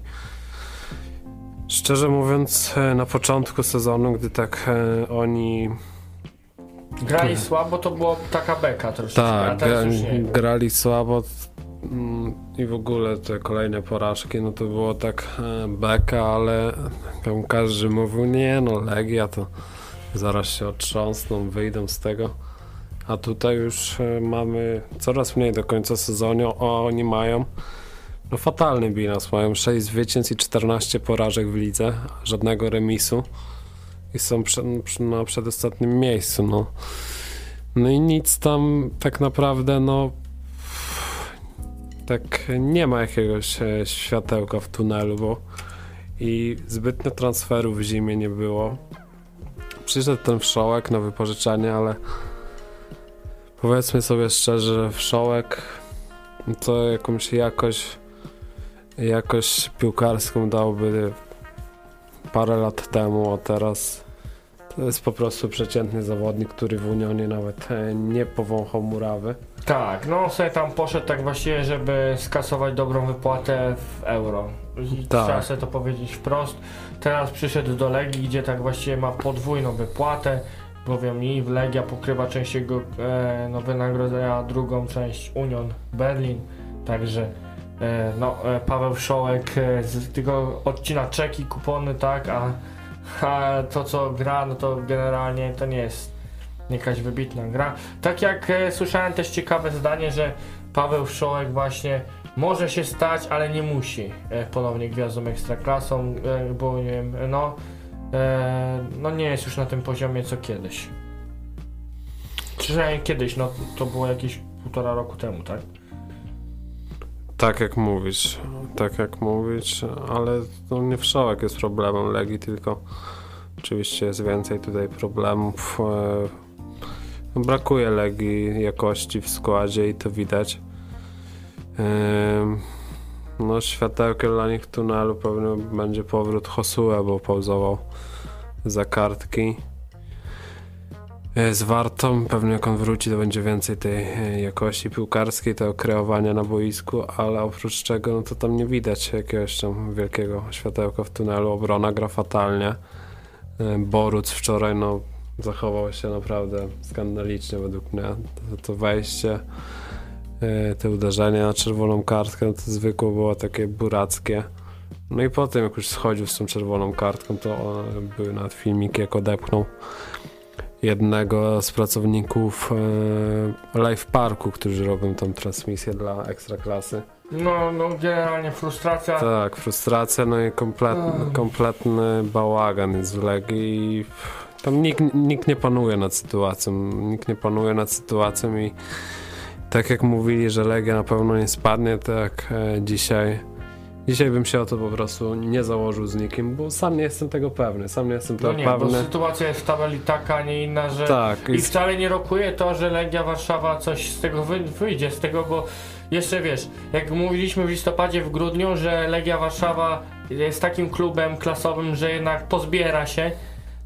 Szczerze mówiąc, e, na początku sezonu, gdy tak e, oni Grali słabo, to było taka beka troszeczkę, tak, gra, grali słabo i w ogóle te kolejne porażki, no to było tak e, beka, ale tam każdy mówił, nie no, Legia to zaraz się otrząsną, wyjdą z tego. A tutaj już e, mamy coraz mniej do końca sezonu, a oni mają no fatalny bilans, mają 6 zwycięstw i 14 porażek w lidze, żadnego remisu i są na przedostatnim miejscu, no. No i nic tam tak naprawdę, no tak nie ma jakiegoś e, światełka w tunelu, bo i zbytnio transferów w zimie nie było. Przyszedł ten wszołek na wypożyczenie, ale powiedzmy sobie szczerze, wszołek to jakąś jakość jakość piłkarską dałby parę lat temu, a teraz jest po prostu przeciętny zawodnik, który w Unionie nawet e, nie powąchał murawy. Tak, no on sobie tam poszedł tak właściwie, żeby skasować dobrą wypłatę w euro. Tak. Trzeba sobie to powiedzieć wprost. Teraz przyszedł do Legii, gdzie tak właściwie ma podwójną wypłatę, bowiem i w Legia pokrywa część jego e, no, wynagrodzenia, a drugą część Union Berlin. Także e, no, e, Paweł Szołek e, z tego odcina czeki, kupony, tak, a, a to co gra, no to generalnie to nie jest jakaś wybitna gra. Tak jak e, słyszałem też ciekawe zdanie, że Paweł Wszołek właśnie może się stać, ale nie musi e, ponownie gwiazdą ekstraklasą, e, bo nie wiem, no, e, no nie jest już na tym poziomie co kiedyś. Przynajmniej kiedyś, no to było jakieś półtora roku temu, tak? Tak jak mówisz, tak jak mówisz, ale to nie wszołek jest problemem Legii, tylko oczywiście jest więcej tutaj problemów. E, no Brakuje Legii jakości w składzie i to widać. Em, No światełkiem dla nich w tunelu pewnie będzie powrót Hosue, bo pauzował za kartki. E, Z Wartą, pewnie jak on wróci, to będzie więcej tej e, jakości piłkarskiej, tego kreowania na boisku, ale oprócz czego, no to tam nie widać jakiegoś tam wielkiego światełka w tunelu. Obrona gra fatalnie. E, Boruc wczoraj, no, zachował się naprawdę skandalicznie według mnie. To, to wejście, te uderzenie na czerwoną kartkę, no to zwykło było takie burackie. No i potem jak już schodził z tą czerwoną kartką, to były nawet filmiki jak odepchnął jednego z pracowników e, Live Parku, którzy robią tą transmisję dla Ekstraklasy. No, no generalnie frustracja. Tak, frustracja, no i kompletny, kompletny bałagan jest w Legii tam nikt, nikt nie panuje nad sytuacją, nikt nie panuje nad sytuacją i tak jak mówili, że Legia na pewno nie spadnie, tak e, dzisiaj dzisiaj bym się o to po prostu nie założył z nikim, bo sam nie jestem tego pewny, sam nie jestem No tego nie, bo pewny. sytuacja jest w tabeli taka, a nie inna, że Tak, I wcale nie rokuje to, że Legia Warszawa coś z tego wy, wyjdzie, z tego, bo jeszcze wiesz, jak mówiliśmy w listopadzie, w grudniu, że Legia Warszawa jest takim klubem klasowym, że jednak pozbiera się,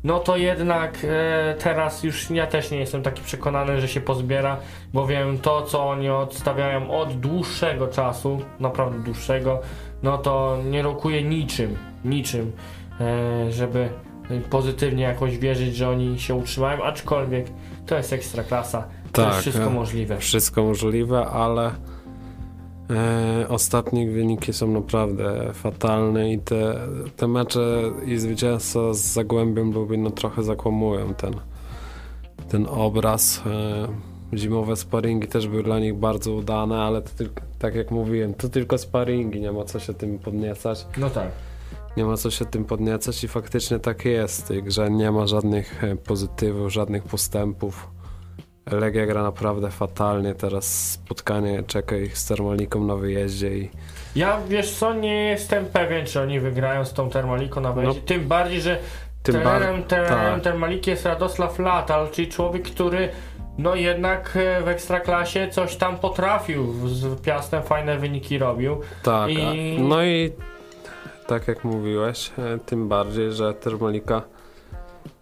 no to jednak e, teraz już ja też nie jestem taki przekonany, że się pozbiera, bowiem to, co oni odstawiają od dłuższego czasu, naprawdę dłuższego, no to nie rokuje niczym, niczym, e, żeby pozytywnie jakoś wierzyć, że oni się utrzymają, aczkolwiek to jest ekstra klasa. To Tak, jest wszystko e, możliwe. wszystko możliwe, ale e, ostatnie wyniki są naprawdę fatalne i te, te mecze i zwycięstwa z Zagłębiem Lubin no, trochę zakłamują ten, ten obraz. E, zimowe sparingi też były dla nich bardzo udane, ale to tylko, tak jak mówiłem, to tylko sparingi, nie ma co się tym podniecać. No tak. Nie ma co się tym podniecać i faktycznie tak jest. Grze nie ma żadnych e, pozytywów, żadnych postępów. Legia gra naprawdę fatalnie. Teraz spotkanie czeka ich z Termaliką na wyjeździe i Ja wiesz co, nie jestem pewien, czy oni wygrają z tą Termaliką na wyjeździe. Tym bardziej, że tym trenerem, bar- trenerem tak. Termaliki jest Radosław Latal, czyli człowiek, który no jednak e, w ekstraklasie coś tam potrafił. Z Piastem fajne wyniki robił. Tak, I- no i tak jak mówiłeś, e, tym bardziej, że Termalika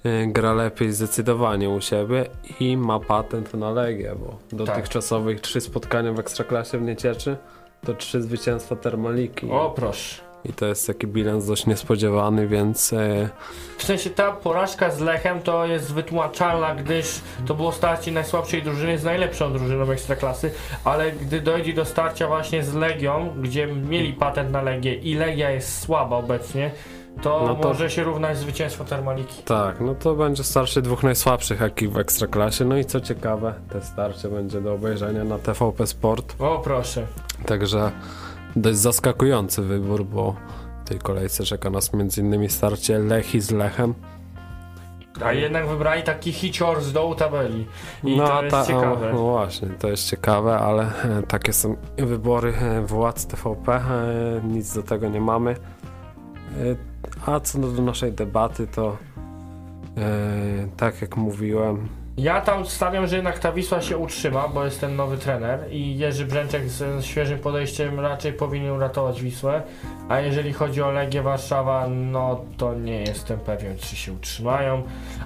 e, gra lepiej zdecydowanie u siebie i ma patent na Legię, bo dotychczasowych trzy spotkania w Ekstraklasie w Niecieczy to trzy zwycięstwa Termaliki. O proszę. I to jest taki bilans dość niespodziewany, więc e, W sensie ta porażka z Lechem to jest wytłumaczalna, gdyż to było starcie najsłabszej drużyny z najlepszą drużyną ekstraklasy, ale gdy dojdzie do starcia właśnie z Legią, gdzie mieli patent na Legię i Legia jest słaba obecnie, to, No to- może się równać zwycięstwo Termaliki. tak, no to będzie starcie dwóch najsłabszych ekip w Ekstraklasie. No i co ciekawe, te starcie będzie do obejrzenia na TVP Sport. O proszę. Także dość zaskakujący wybór, bo w tej kolejce czeka nas m.in. starcie Lechi z Lechem. A jednak wybrali taki hicior z dołu tabeli. I no, to jest ta- ciekawe. No właśnie, to jest ciekawe, ale e, takie są wybory e, władz TVP, e, nic do tego nie mamy. A co do naszej debaty, to tak jak mówiłem, Ja tam stawiam, że jednak ta Wisła się utrzyma, bo jest ten nowy trener i Jerzy Brzęczek z świeżym podejściem raczej powinien uratować Wisłę. A jeżeli chodzi o Legię Warszawa, no to nie jestem pewien, czy się utrzymają,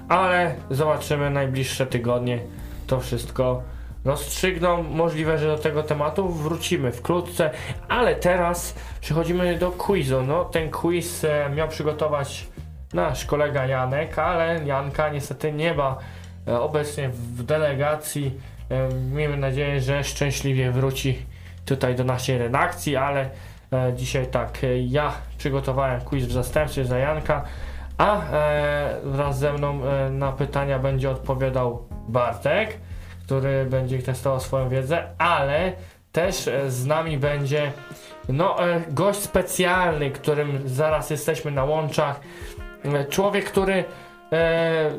ale zobaczymy najbliższe tygodnie. To wszystko rozstrzygną. Możliwe, że do tego tematu wrócimy wkrótce, ale teraz przechodzimy do quizu. No, ten quiz e, miał przygotować nasz kolega Janek, ale Janka niestety nie ma obecnie w delegacji. E, Miejmy nadzieję, że szczęśliwie wróci tutaj do naszej redakcji, ale e, dzisiaj tak, e, ja przygotowałem quiz w zastępstwie za Janka, a e, wraz ze mną e, na pytania będzie odpowiadał Bartek, który będzie testował swoją wiedzę, ale też e, z nami będzie no, e, gość specjalny, którym zaraz jesteśmy na łączach. E, Człowiek, który e,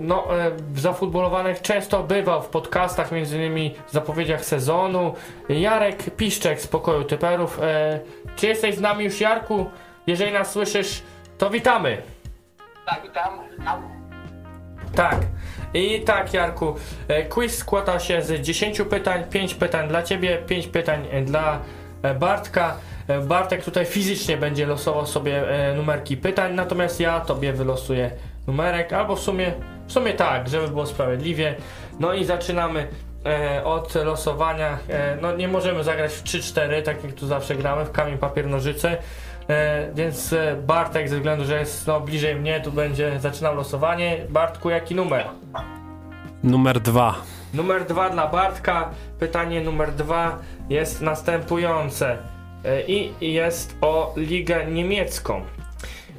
no, e, w zafutbolowanych często bywał w podcastach, między innymi w zapowiedziach sezonu. Jarek Piszczek z Pokoju Typerów. E, czy jesteś z nami już, Jarku? Jeżeli nas słyszysz, to witamy. Tak, witam. witam. Tak. I tak, Jarku, e, quiz składa się z 10 pytań, 5 pytań dla Ciebie, 5 pytań e, dla e, Bartka. E, Bartek tutaj fizycznie będzie losował sobie e, numerki pytań, natomiast ja Tobie wylosuję numerek, albo w sumie, w sumie tak, żeby było sprawiedliwie. No i zaczynamy e, od losowania. E, no nie możemy zagrać w 3-4, tak jak tu zawsze gramy, w kamień, papier, nożyce. E, więc e, Bartek, ze względu, że jest no, bliżej mnie, tu będzie zaczynał losowanie. Bartku, jaki numer? numer dwa. Numer dwa dla Bartka. Pytanie numer dwa jest następujące. E, I jest o ligę niemiecką.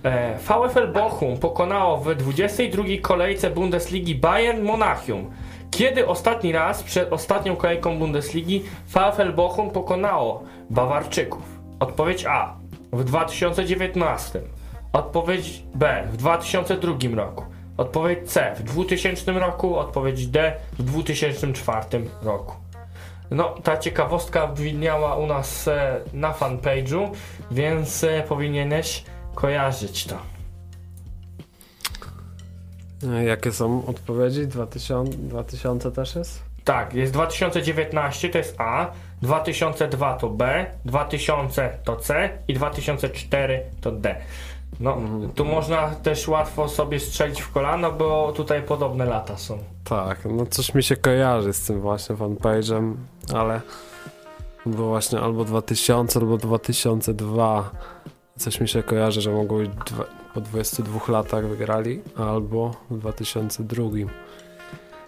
E, VfL Bochum pokonało w 22 kolejce Bundesligi Bayern Monachium. Kiedy ostatni raz przed ostatnią kolejką Bundesligi VfL Bochum pokonało Bawarczyków? Odpowiedź A. W 2019. Odpowiedź B. W 2002 roku. Odpowiedź C. W 2000 roku. Odpowiedź D. W 2004 roku. No, ta ciekawostka widniała u nas e, na fanpage'u, więc e, powinieneś kojarzyć to. Jakie są odpowiedzi? 2000, 2000 też jest? Tak, jest 2019 to jest A, 2002 to B, 2000 to C i 2004 to D. No, tu można też łatwo sobie strzelić w kolano, bo tutaj podobne lata są. Tak, no coś mi się kojarzy z tym właśnie fanpage'em, ale było właśnie albo 2000, albo 2002. Coś mi się kojarzy, że mogło być dwa, po 22 latach wygrali, albo w 2002.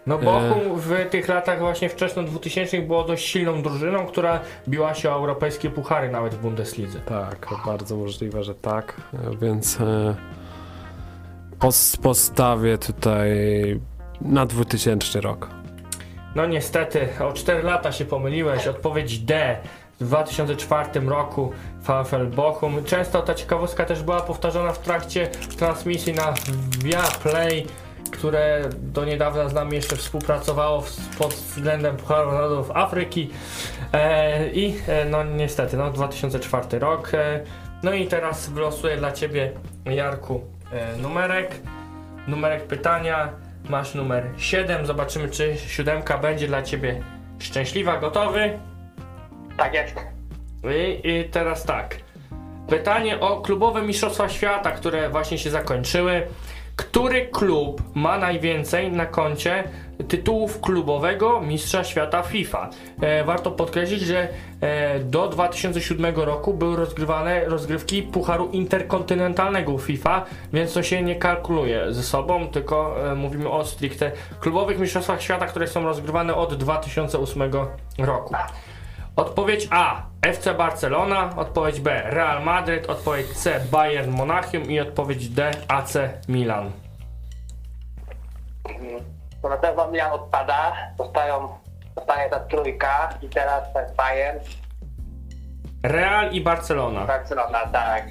No Bochum w tych latach właśnie wczesno 2000 było dość silną drużyną, która biła się o europejskie puchary nawet w Bundeslidze. Tak, bardzo możliwe, że tak, e, więc e, pos, postawię tutaj na 2000 rok. No niestety, o 4 lata się pomyliłeś. Odpowiedź D. W 2004 roku VfL Bochum. Często ta ciekawostka też była powtarzana w trakcie transmisji na Viaplay, które do niedawna z nami jeszcze współpracowało pod względem Pucharu Narodów Afryki. E, I e, no niestety, no 2004 rok. E, no i teraz wylosuję dla Ciebie, Jarku, e, numerek. Numerek pytania. Masz numer 7. Zobaczymy, czy siódemka będzie dla Ciebie szczęśliwa. Gotowy? Tak jest. I, I teraz tak. Pytanie o klubowe Mistrzostwa Świata, które właśnie się zakończyły. Który klub ma najwięcej na koncie tytułów klubowego Mistrza Świata FIFA? E, warto podkreślić, że e, do 2007 roku były rozgrywane rozgrywki Pucharu Interkontynentalnego FIFA, więc to się nie kalkuluje ze sobą, tylko e, mówimy o stricte klubowych Mistrzostwach Świata, które są rozgrywane od 2008 roku. Odpowiedź A. FC Barcelona, odpowiedź B. Real Madryt, odpowiedź C. Bayern Monachium i odpowiedź D. AC Milan. To na pewno Milan odpada. Zostają, zostanie ta trójka i teraz Bayern, Real i Barcelona. Barcelona, tak.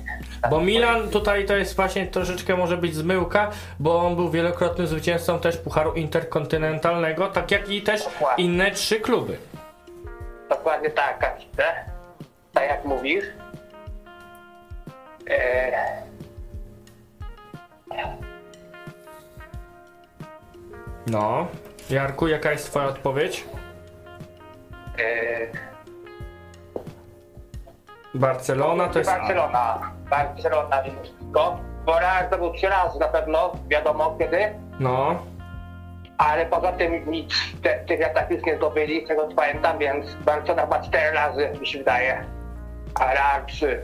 Bo Milan tutaj to jest właśnie troszeczkę może być zmyłka, bo on był wielokrotnym zwycięzcą też Pucharu Interkontynentalnego, tak jak i też inne trzy kluby. Dokładnie tak, Kacite. Tak jak mówisz. Eee, No. Jarku, jaka jest twoja odpowiedź? eee, Barcelona to jest. Barcelona. Barcelona mimo wszystko. Bo Real zdobył trzy razy na pewno, wiadomo kiedy. No. Ale poza tym nic te, tych już nie zdobyli, z tego co pamiętam, więc Barcelona ma cztery razy, mi się wydaje. A Real trzy.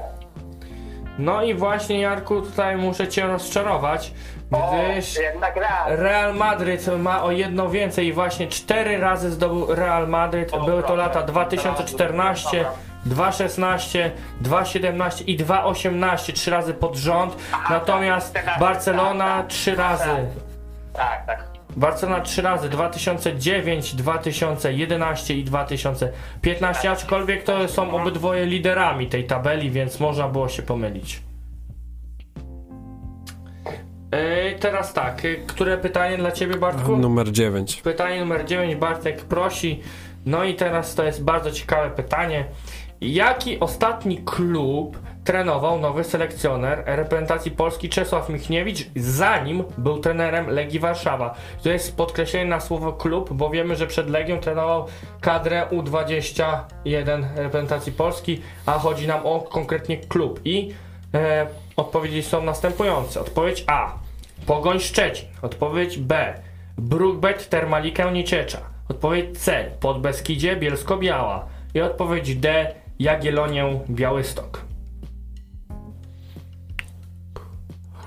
No i właśnie Jarku, tutaj muszę cię rozczarować, gdyż Real. Madryt ma o jedno więcej i właśnie cztery razy zdobył Real Madryt. O, Były to lata 2014, Dobra. 2.16, 2.17 i 2.18, trzy razy pod rząd. Natomiast tak, tak, Barcelona tak, trzy tak. razy. Tak, tak. Barcelona trzy razy 2009, 2011 i 2015, aczkolwiek to są obydwoje liderami tej tabeli, więc można było się pomylić. Yy, teraz tak, yy, które pytanie dla ciebie Bartku? Numer 9. Pytanie numer 9 Bartek prosi. No i teraz to jest bardzo ciekawe pytanie. Jaki ostatni klub trenował nowy selekcjoner reprezentacji Polski Czesław Michniewicz, zanim był trenerem Legii Warszawa? To jest podkreślenie na słowo klub, bo wiemy, że przed Legią trenował kadrę U21 reprezentacji Polski, a chodzi nam o konkretnie klub. I e, odpowiedzi są następujące. Odpowiedź A. Pogoń Szczecin. Odpowiedź B. Brookbet Termalikę Nieciecza. Odpowiedź C. Podbeskidzie Bielsko-Biała. I odpowiedź D. Jagiellonię Białystok.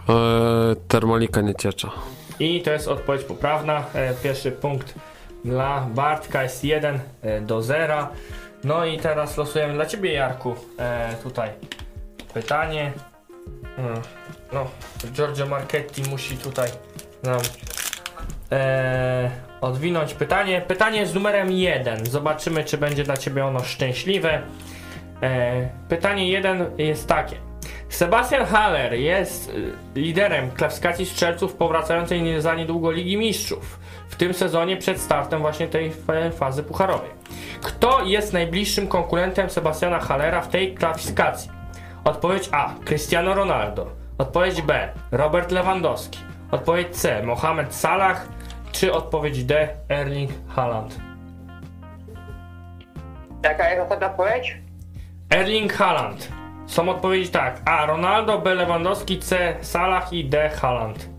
E, termalika nie ciecza. I to jest odpowiedź poprawna. E, pierwszy punkt dla Bartka jest 1 e, do 0. No i teraz losujemy dla Ciebie Jarku e, tutaj pytanie. No, Giorgio Marchetti musi tutaj nam e, odwinąć pytanie. Pytanie z numerem 1. Zobaczymy, czy będzie dla Ciebie ono szczęśliwe. E, pytanie 1 jest takie. Sebastian Haller jest y, liderem klasyfikacji strzelców powracającej za niedługo Ligi Mistrzów. W tym sezonie przed startem właśnie tej fa- fazy pucharowej. Kto jest najbliższym konkurentem Sebastiana Hallera w tej klasyfikacji? Odpowiedź A. Cristiano Ronaldo. Odpowiedź B. Robert Lewandowski. Odpowiedź C. Mohamed Salah. Czy odpowiedź D. Erling Haaland? Jaka jest ostatnia odpowiedź? Erling Haaland. Są odpowiedzi tak. A. Ronaldo, B. Lewandowski, C. Salah i D. Haaland.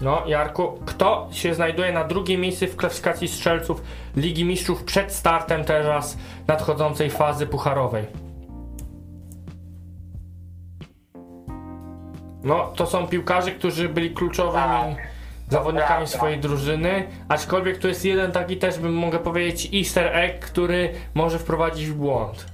No, Jarku, kto się znajduje na drugim miejscu w klasyfikacji strzelców Ligi Mistrzów przed startem teraz nadchodzącej fazy pucharowej? No, to są piłkarze, którzy byli kluczowymi zawodnikami swojej drużyny, aczkolwiek to jest jeden taki też, bym mogę powiedzieć, easter egg, który może wprowadzić w błąd.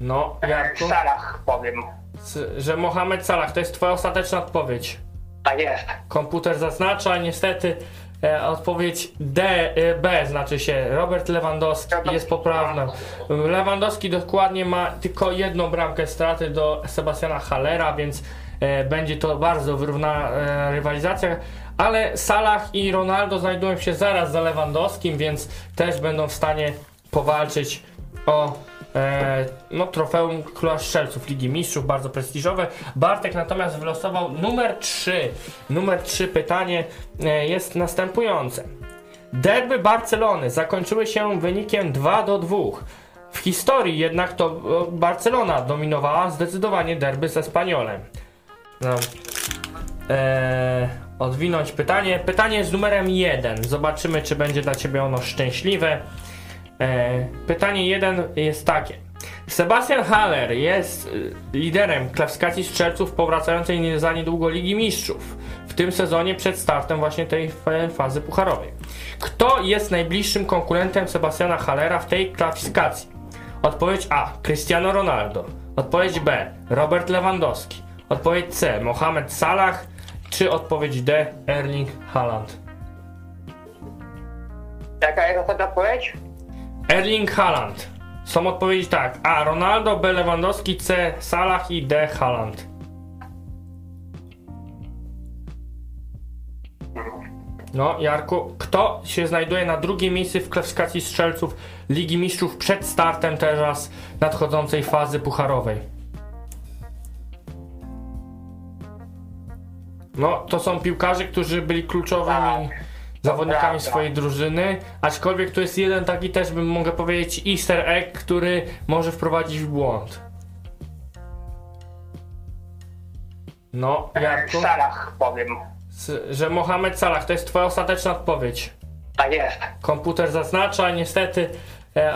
No, Jarku, Salah powiem. s- że Mohamed Salah to jest twoja ostateczna odpowiedź. Tak jest. Komputer zaznacza, niestety e, odpowiedź D, e, B znaczy się Robert Lewandowski jest poprawna. Lewandowski dokładnie ma tylko jedną bramkę straty do Sebastiana Hallera, więc będzie to bardzo wyrównana e, rywalizacja. Ale Salah i Ronaldo znajdują się zaraz za Lewandowskim, więc też będą w stanie powalczyć o e, no, trofeum Króla Strzelców Ligi Mistrzów, bardzo prestiżowe. Bartek natomiast wylosował numer 3. Numer 3 pytanie e, jest następujące. Derby Barcelony zakończyły się wynikiem 2 do 2. W historii jednak to e, Barcelona dominowała zdecydowanie derby ze Spaniolem. No. E, odwinąć pytanie. Pytanie z numerem 1. Zobaczymy, czy będzie dla Ciebie ono szczęśliwe. E, pytanie 1 jest takie. Sebastian Haller jest y, liderem klasyfikacji strzelców powracającej za niedługo Ligi Mistrzów. W tym sezonie przed startem właśnie tej fa- fazy pucharowej. Kto jest najbliższym konkurentem Sebastiana Hallera w tej klasyfikacji? Odpowiedź A. Cristiano Ronaldo. Odpowiedź B. Robert Lewandowski. Odpowiedź C. Mohamed Salah. Czy odpowiedź D. Erling Haaland? Jaka jest ostatnia odpowiedź? Erling Haaland. Są odpowiedzi tak. A. Ronaldo, B. Lewandowski, C. Salah i D. Haaland. No, Jarku, kto się znajduje na drugim miejscu w klasyfikacji strzelców Ligi Mistrzów przed startem teraz nadchodzącej fazy pucharowej? No, to są piłkarze, którzy byli kluczowymi zawodnikami prawda. swojej drużyny, aczkolwiek to jest jeden taki też, bym mogę powiedzieć, easter egg, który może wprowadzić w błąd. No, Jarku, Salah powiem. że Mohamed Salah to jest twoja ostateczna odpowiedź. Tak jest. Komputer zaznacza, niestety e,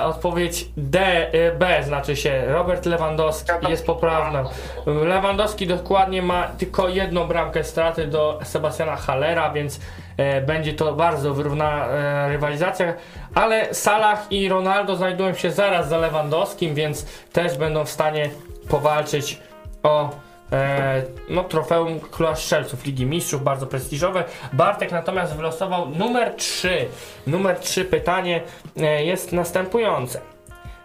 odpowiedź D, e, B znaczy się Robert Lewandowski jest poprawna. Lewandowski dokładnie ma tylko jedną bramkę straty do Sebastiana Hallera, więc e, będzie to bardzo wyrównana e, rywalizacja. Ale Salah i Ronaldo znajdują się zaraz za Lewandowskim, więc też będą w stanie powalczyć o e, no, trofeum Króla Strzelców Ligi Mistrzów, bardzo prestiżowe. Bartek natomiast wylosował numer 3. Numer 3 pytanie e, jest następujące.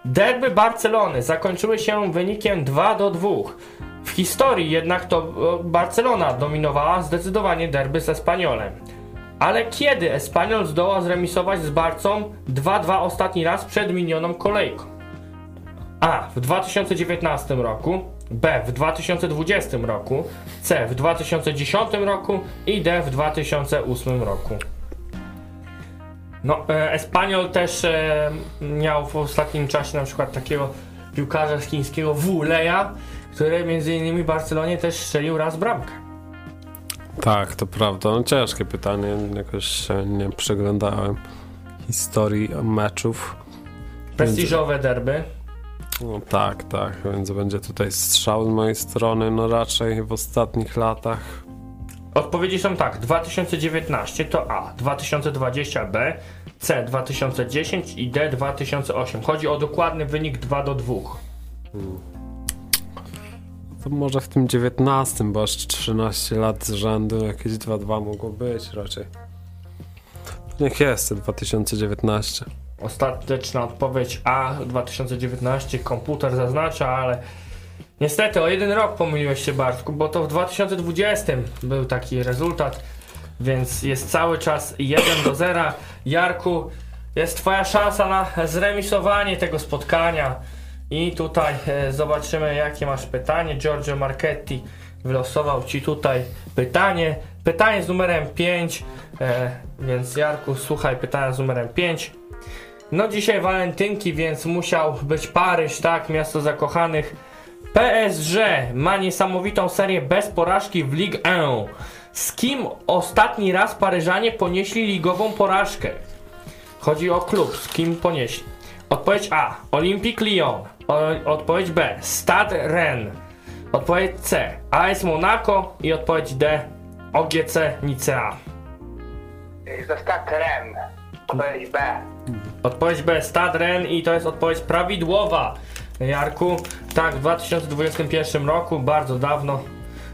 Derby Barcelony zakończyły się wynikiem 2 do 2. W historii jednak to e, Barcelona dominowała zdecydowanie derby ze Spaniolem. Ale kiedy Espanyol zdołał zremisować z Barcą 2-2 ostatni raz przed minioną kolejką? A. W 2019 roku, B. W 2020 roku, C. W 2010 roku i D. W 2008 roku. No, e, Espanyol też e, miał w ostatnim czasie na przykład takiego piłkarza z chińskiego Wu Leja, który między innymi w Barcelonie też strzelił raz bramkę. Tak, to prawda. No, ciężkie pytanie, jakoś nie przeglądałem historii meczów. Prestiżowe derby. No, tak, tak, więc będzie tutaj strzał z mojej strony, no raczej w ostatnich latach Odpowiedzi są tak: 2019 to A, 2020 B, C 2010 i D 2008. Chodzi o dokładny wynik 2 do 2. To może w tym 19, bo aż 13 lat z rzędu jakieś 2-2 mogło być raczej. Niech jest te 2019. Ostateczna odpowiedź A 2019 komputer zaznacza, ale niestety o jeden rok pomyliłeś się Bartku, bo to w 2020 był taki rezultat, więc jest cały czas 1 do 0. Jarku, jest twoja szansa na zremisowanie tego spotkania i tutaj e, zobaczymy jakie masz pytanie. Giorgio Marchetti wylosował ci tutaj pytanie. Pytanie z numerem 5, e, więc Jarku słuchaj pytania z numerem 5. No dzisiaj walentynki, więc musiał być Paryż, tak, miasto zakochanych. PSG ma niesamowitą serię bez porażki w Ligue 1. Z kim ostatni raz Paryżanie ponieśli ligową porażkę? Chodzi o klub, z kim ponieśli. Odpowiedź A. Olympique Lyon. O, odpowiedź B. Stade Rennes. Odpowiedź C. AS Monaco. I odpowiedź D. OGC Nicea. Został Ren. Odpowiedź B. Odpowiedź B, Stad Ren i to jest odpowiedź prawidłowa. Jarku, tak, w 2021 roku, bardzo dawno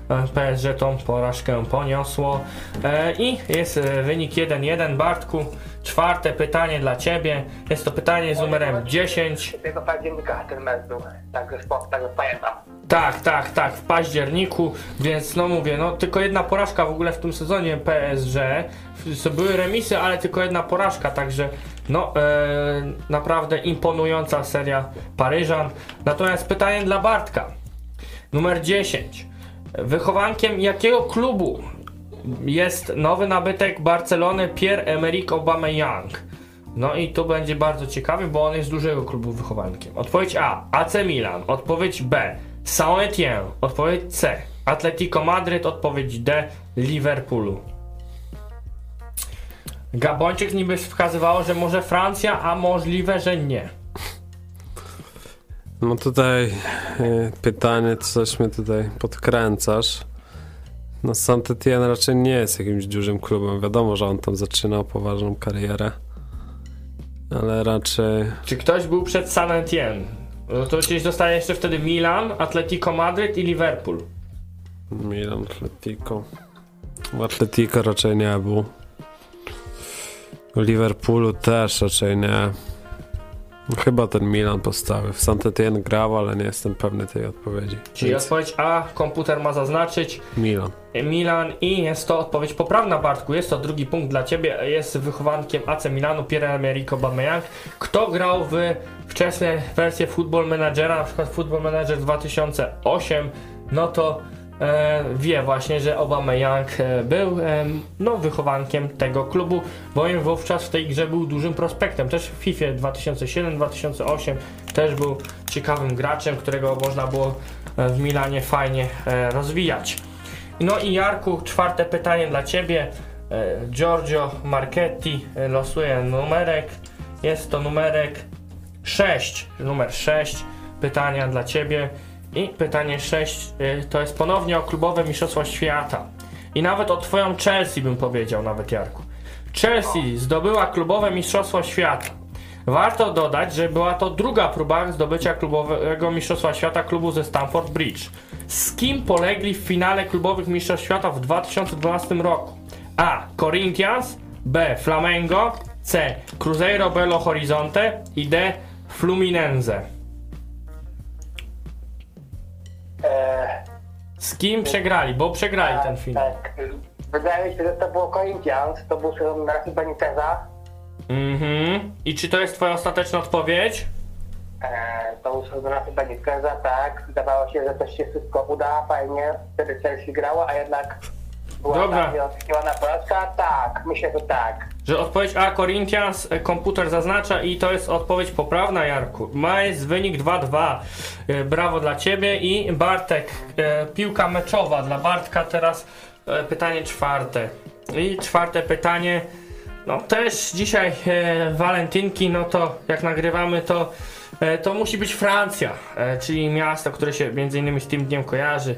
e, PSG tą porażkę poniosło. E, I jest e, wynik 1-1. Bartku, czwarte pytanie dla Ciebie. Jest to pytanie z numerem 10. 3 października ten mecz był. Także także pamiętam. Tak, tak, tak, w październiku, więc no mówię, no tylko jedna porażka w ogóle w tym sezonie PSG. Były remisy, ale tylko jedna porażka, także no e, naprawdę imponująca seria Paryżan. Natomiast pytanie dla Bartka. Numer 10. Wychowankiem jakiego klubu jest nowy nabytek Barcelony Pierre-Emerick Aubameyang? No i tu będzie bardzo ciekawy, bo on jest dużego klubu wychowankiem. Odpowiedź A. AC Milan. Odpowiedź B. Saint-Étienne. Odpowiedź C. Atletico Madryt. Odpowiedź D. Liverpoolu. Gabończyk niby wskazywało, że może Francja, a możliwe, że nie. No tutaj e, pytanie, coś mnie tutaj podkręcasz. No Saint-Étienne raczej nie jest jakimś dużym klubem. Wiadomo, że on tam zaczynał poważną karierę. Ale raczej... Czy ktoś był przed Saint-Étienne? No to gdzieś zostaje jeszcze wtedy Milan, Atletico Madryt i Liverpool. Milan, Atletico. W Atletico raczej nie był. Liverpoolu też raczej nie. Chyba ten Milan postawił. W Saint-Étienne grał, ale nie jestem pewny tej odpowiedzi. Czyli Więc odpowiedź A, komputer ma zaznaczyć. Milan. Milan i jest to odpowiedź poprawna Bartku, jest to drugi punkt dla Ciebie, jest wychowankiem AC Milanu Pierre-Emerick Aubameyang. Kto grał w wczesne wersje Football Managera, na przykład Football Manager 2008, no to e, wie właśnie, że Aubameyang e, był e, no, wychowankiem tego klubu, bowiem wówczas w tej grze był dużym prospektem, też w FIFA 2007-2008 też był ciekawym graczem, którego można było e, w Milanie fajnie e, rozwijać. No i Jarku, czwarte pytanie dla Ciebie. E, Giorgio Marchetti e, losuje numerek. Jest to numerek 6. Numer 6. Pytania dla Ciebie. I pytanie 6 e, to jest ponownie o klubowe mistrzostwa świata. I nawet o Twoją Chelsea bym powiedział, nawet Jarku. Chelsea zdobyła klubowe mistrzostwo świata. Warto dodać, że była to druga próba zdobycia klubowego mistrzostwa świata klubu ze Stamford Bridge. Z kim polegli w finale klubowych mistrzostw świata w 2012 roku? A. Corinthians, B. Flamengo, C. Cruzeiro Belo Horizonte i D. Fluminense. Eee, Z kim przegrali? Bo przegrali ten finał. Tak. Wydaje mi się, że to było Corinthians, to był sezon chyba Beniteza. Mhm. I czy to jest twoja ostateczna odpowiedź? Eee, to był sezon chyba Beniteza, tak. Wydawało się, że też się wszystko uda, fajnie. Wtedy Chelsea grało, a jednak była Dobra. ta porażka. Tak, myślę, że tak. Że odpowiedź A Corinthians e, komputer zaznacza i to jest odpowiedź poprawna Jarku. Ma jest wynik 2-2. E, Brawo dla Ciebie i Bartek, e, piłka meczowa dla Bartka teraz pytanie czwarte. I czwarte pytanie, no też dzisiaj walentynki, no to jak nagrywamy to to musi być Francja, czyli miasto, które się między innymi z tym dniem kojarzy.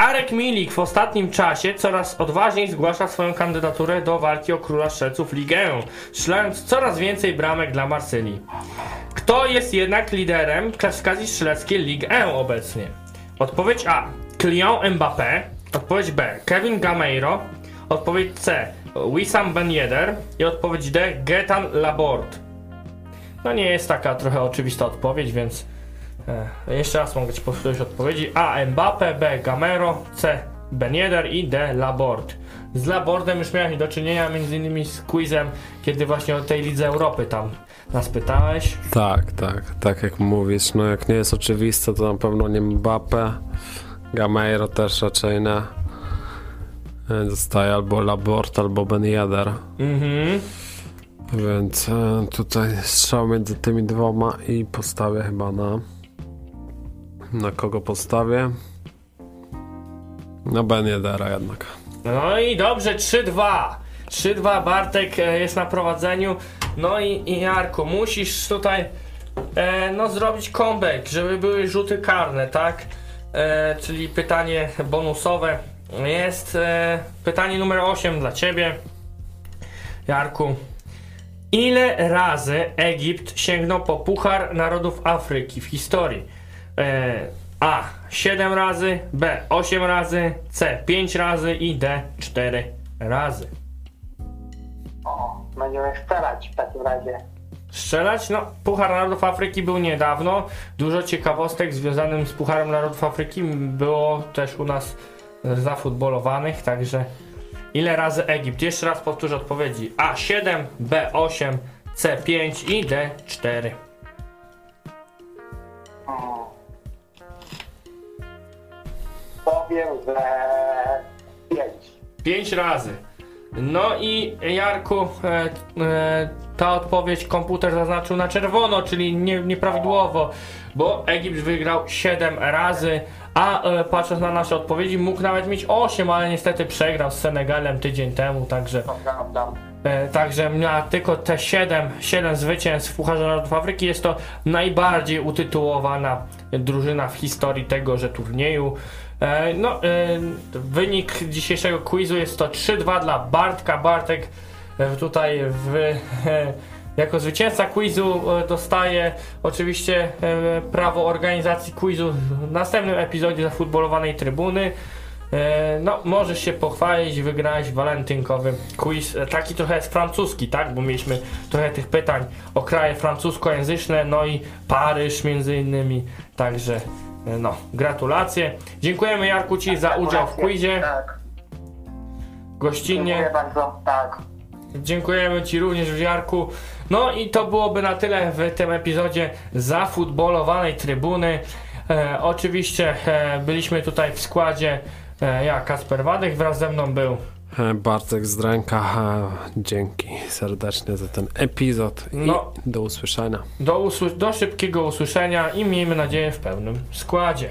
Arek Milik w ostatnim czasie coraz odważniej zgłasza swoją kandydaturę do walki o króla strzelców Ligę, strzelając coraz więcej bramek dla Marsylii. Kto jest jednak liderem klasyfikacji strzeleckiej Ligue 1 obecnie? Odpowiedź A. Kylian Mbappé. Odpowiedź B. Kevin Gameiro. Odpowiedź C. Wissam Ben Yedder. I odpowiedź D. Getan Laborde. No nie jest taka trochę oczywista odpowiedź, więc e, jeszcze raz mogę Ci powtórzyć odpowiedzi. A. Mbappé, B. Gamero, C. Ben Yedder i D. Laborde. Z Labordem już miałem do czynienia między innymi z quizem, kiedy właśnie o tej Lidze Europy tam nas pytałeś. Tak, tak, tak jak mówisz, no jak nie jest oczywiste, to na pewno nie Mbappe, Gameiro też raczej nie. E, Zostaje albo Labort, albo Ben Yedder. Mhm. Więc e, tutaj strzał między tymi dwoma i postawię chyba na... Na kogo postawię? Na Ben Yeddera jednak. No i dobrze, 3-2. 3-2, Bartek e, jest na prowadzeniu. No i, i Jarku, musisz tutaj e, no zrobić comeback, żeby były rzuty karne, tak? E, czyli pytanie bonusowe. Jest e, pytanie numer 8 dla ciebie. Jarku, ile razy Egipt sięgnął po Puchar Narodów Afryki w historii? E, A. 7 razy, B. 8 razy, C. 5 razy i D. 4 razy. O, będziemy strzelać w takim razie. Strzelać? No, Puchar Narodów Afryki był niedawno. Dużo ciekawostek związanych z Pucharem Narodów Afryki było też u nas zafutbolowanych, także ile razy Egipt? Jeszcze raz powtórzę odpowiedzi. A7, B8, C5 i D4. Mm. Powiem, że pięć. 5 razy. No i Jarku, e, e, ta odpowiedź komputer zaznaczył na czerwono, czyli nie, nieprawidłowo, bo Egipt wygrał 7 razy, a e, patrząc na nasze odpowiedzi mógł nawet mieć 8, ale niestety przegrał z Senegalem tydzień temu, także, e, także miała tylko te 7, 7 zwycięstw w Pucharze Narodów Afryki. Jest to najbardziej utytułowana drużyna w historii tegoże turnieju. E, No, e, wynik dzisiejszego quizu jest to 3-2 dla Bartka. Bartek e, tutaj w, jako zwycięzca quizu dostaje oczywiście prawo organizacji quizu w następnym epizodzie zafutbolowanej trybuny. No, możesz się pochwalić, wygrałeś walentynkowy quiz, taki trochę jest francuski, tak? Bo mieliśmy trochę tych pytań o kraje francuskojęzyczne, no i Paryż między innymi, także no, gratulacje. Dziękujemy Jarku Ci za udział w quizie, Tak. gościnnie. Dziękuję bardzo. Tak. Dziękujemy Ci również, Jarku. No i to byłoby na tyle w tym epizodzie zafutbolowanej trybuny. E, oczywiście e, byliśmy tutaj w składzie e, ja, Kasper Wadych, wraz ze mną był E, Bartek Zdręka, e, dzięki serdecznie za ten epizod i No. do usłyszenia. do, usły- do szybkiego usłyszenia i miejmy nadzieję w pełnym składzie.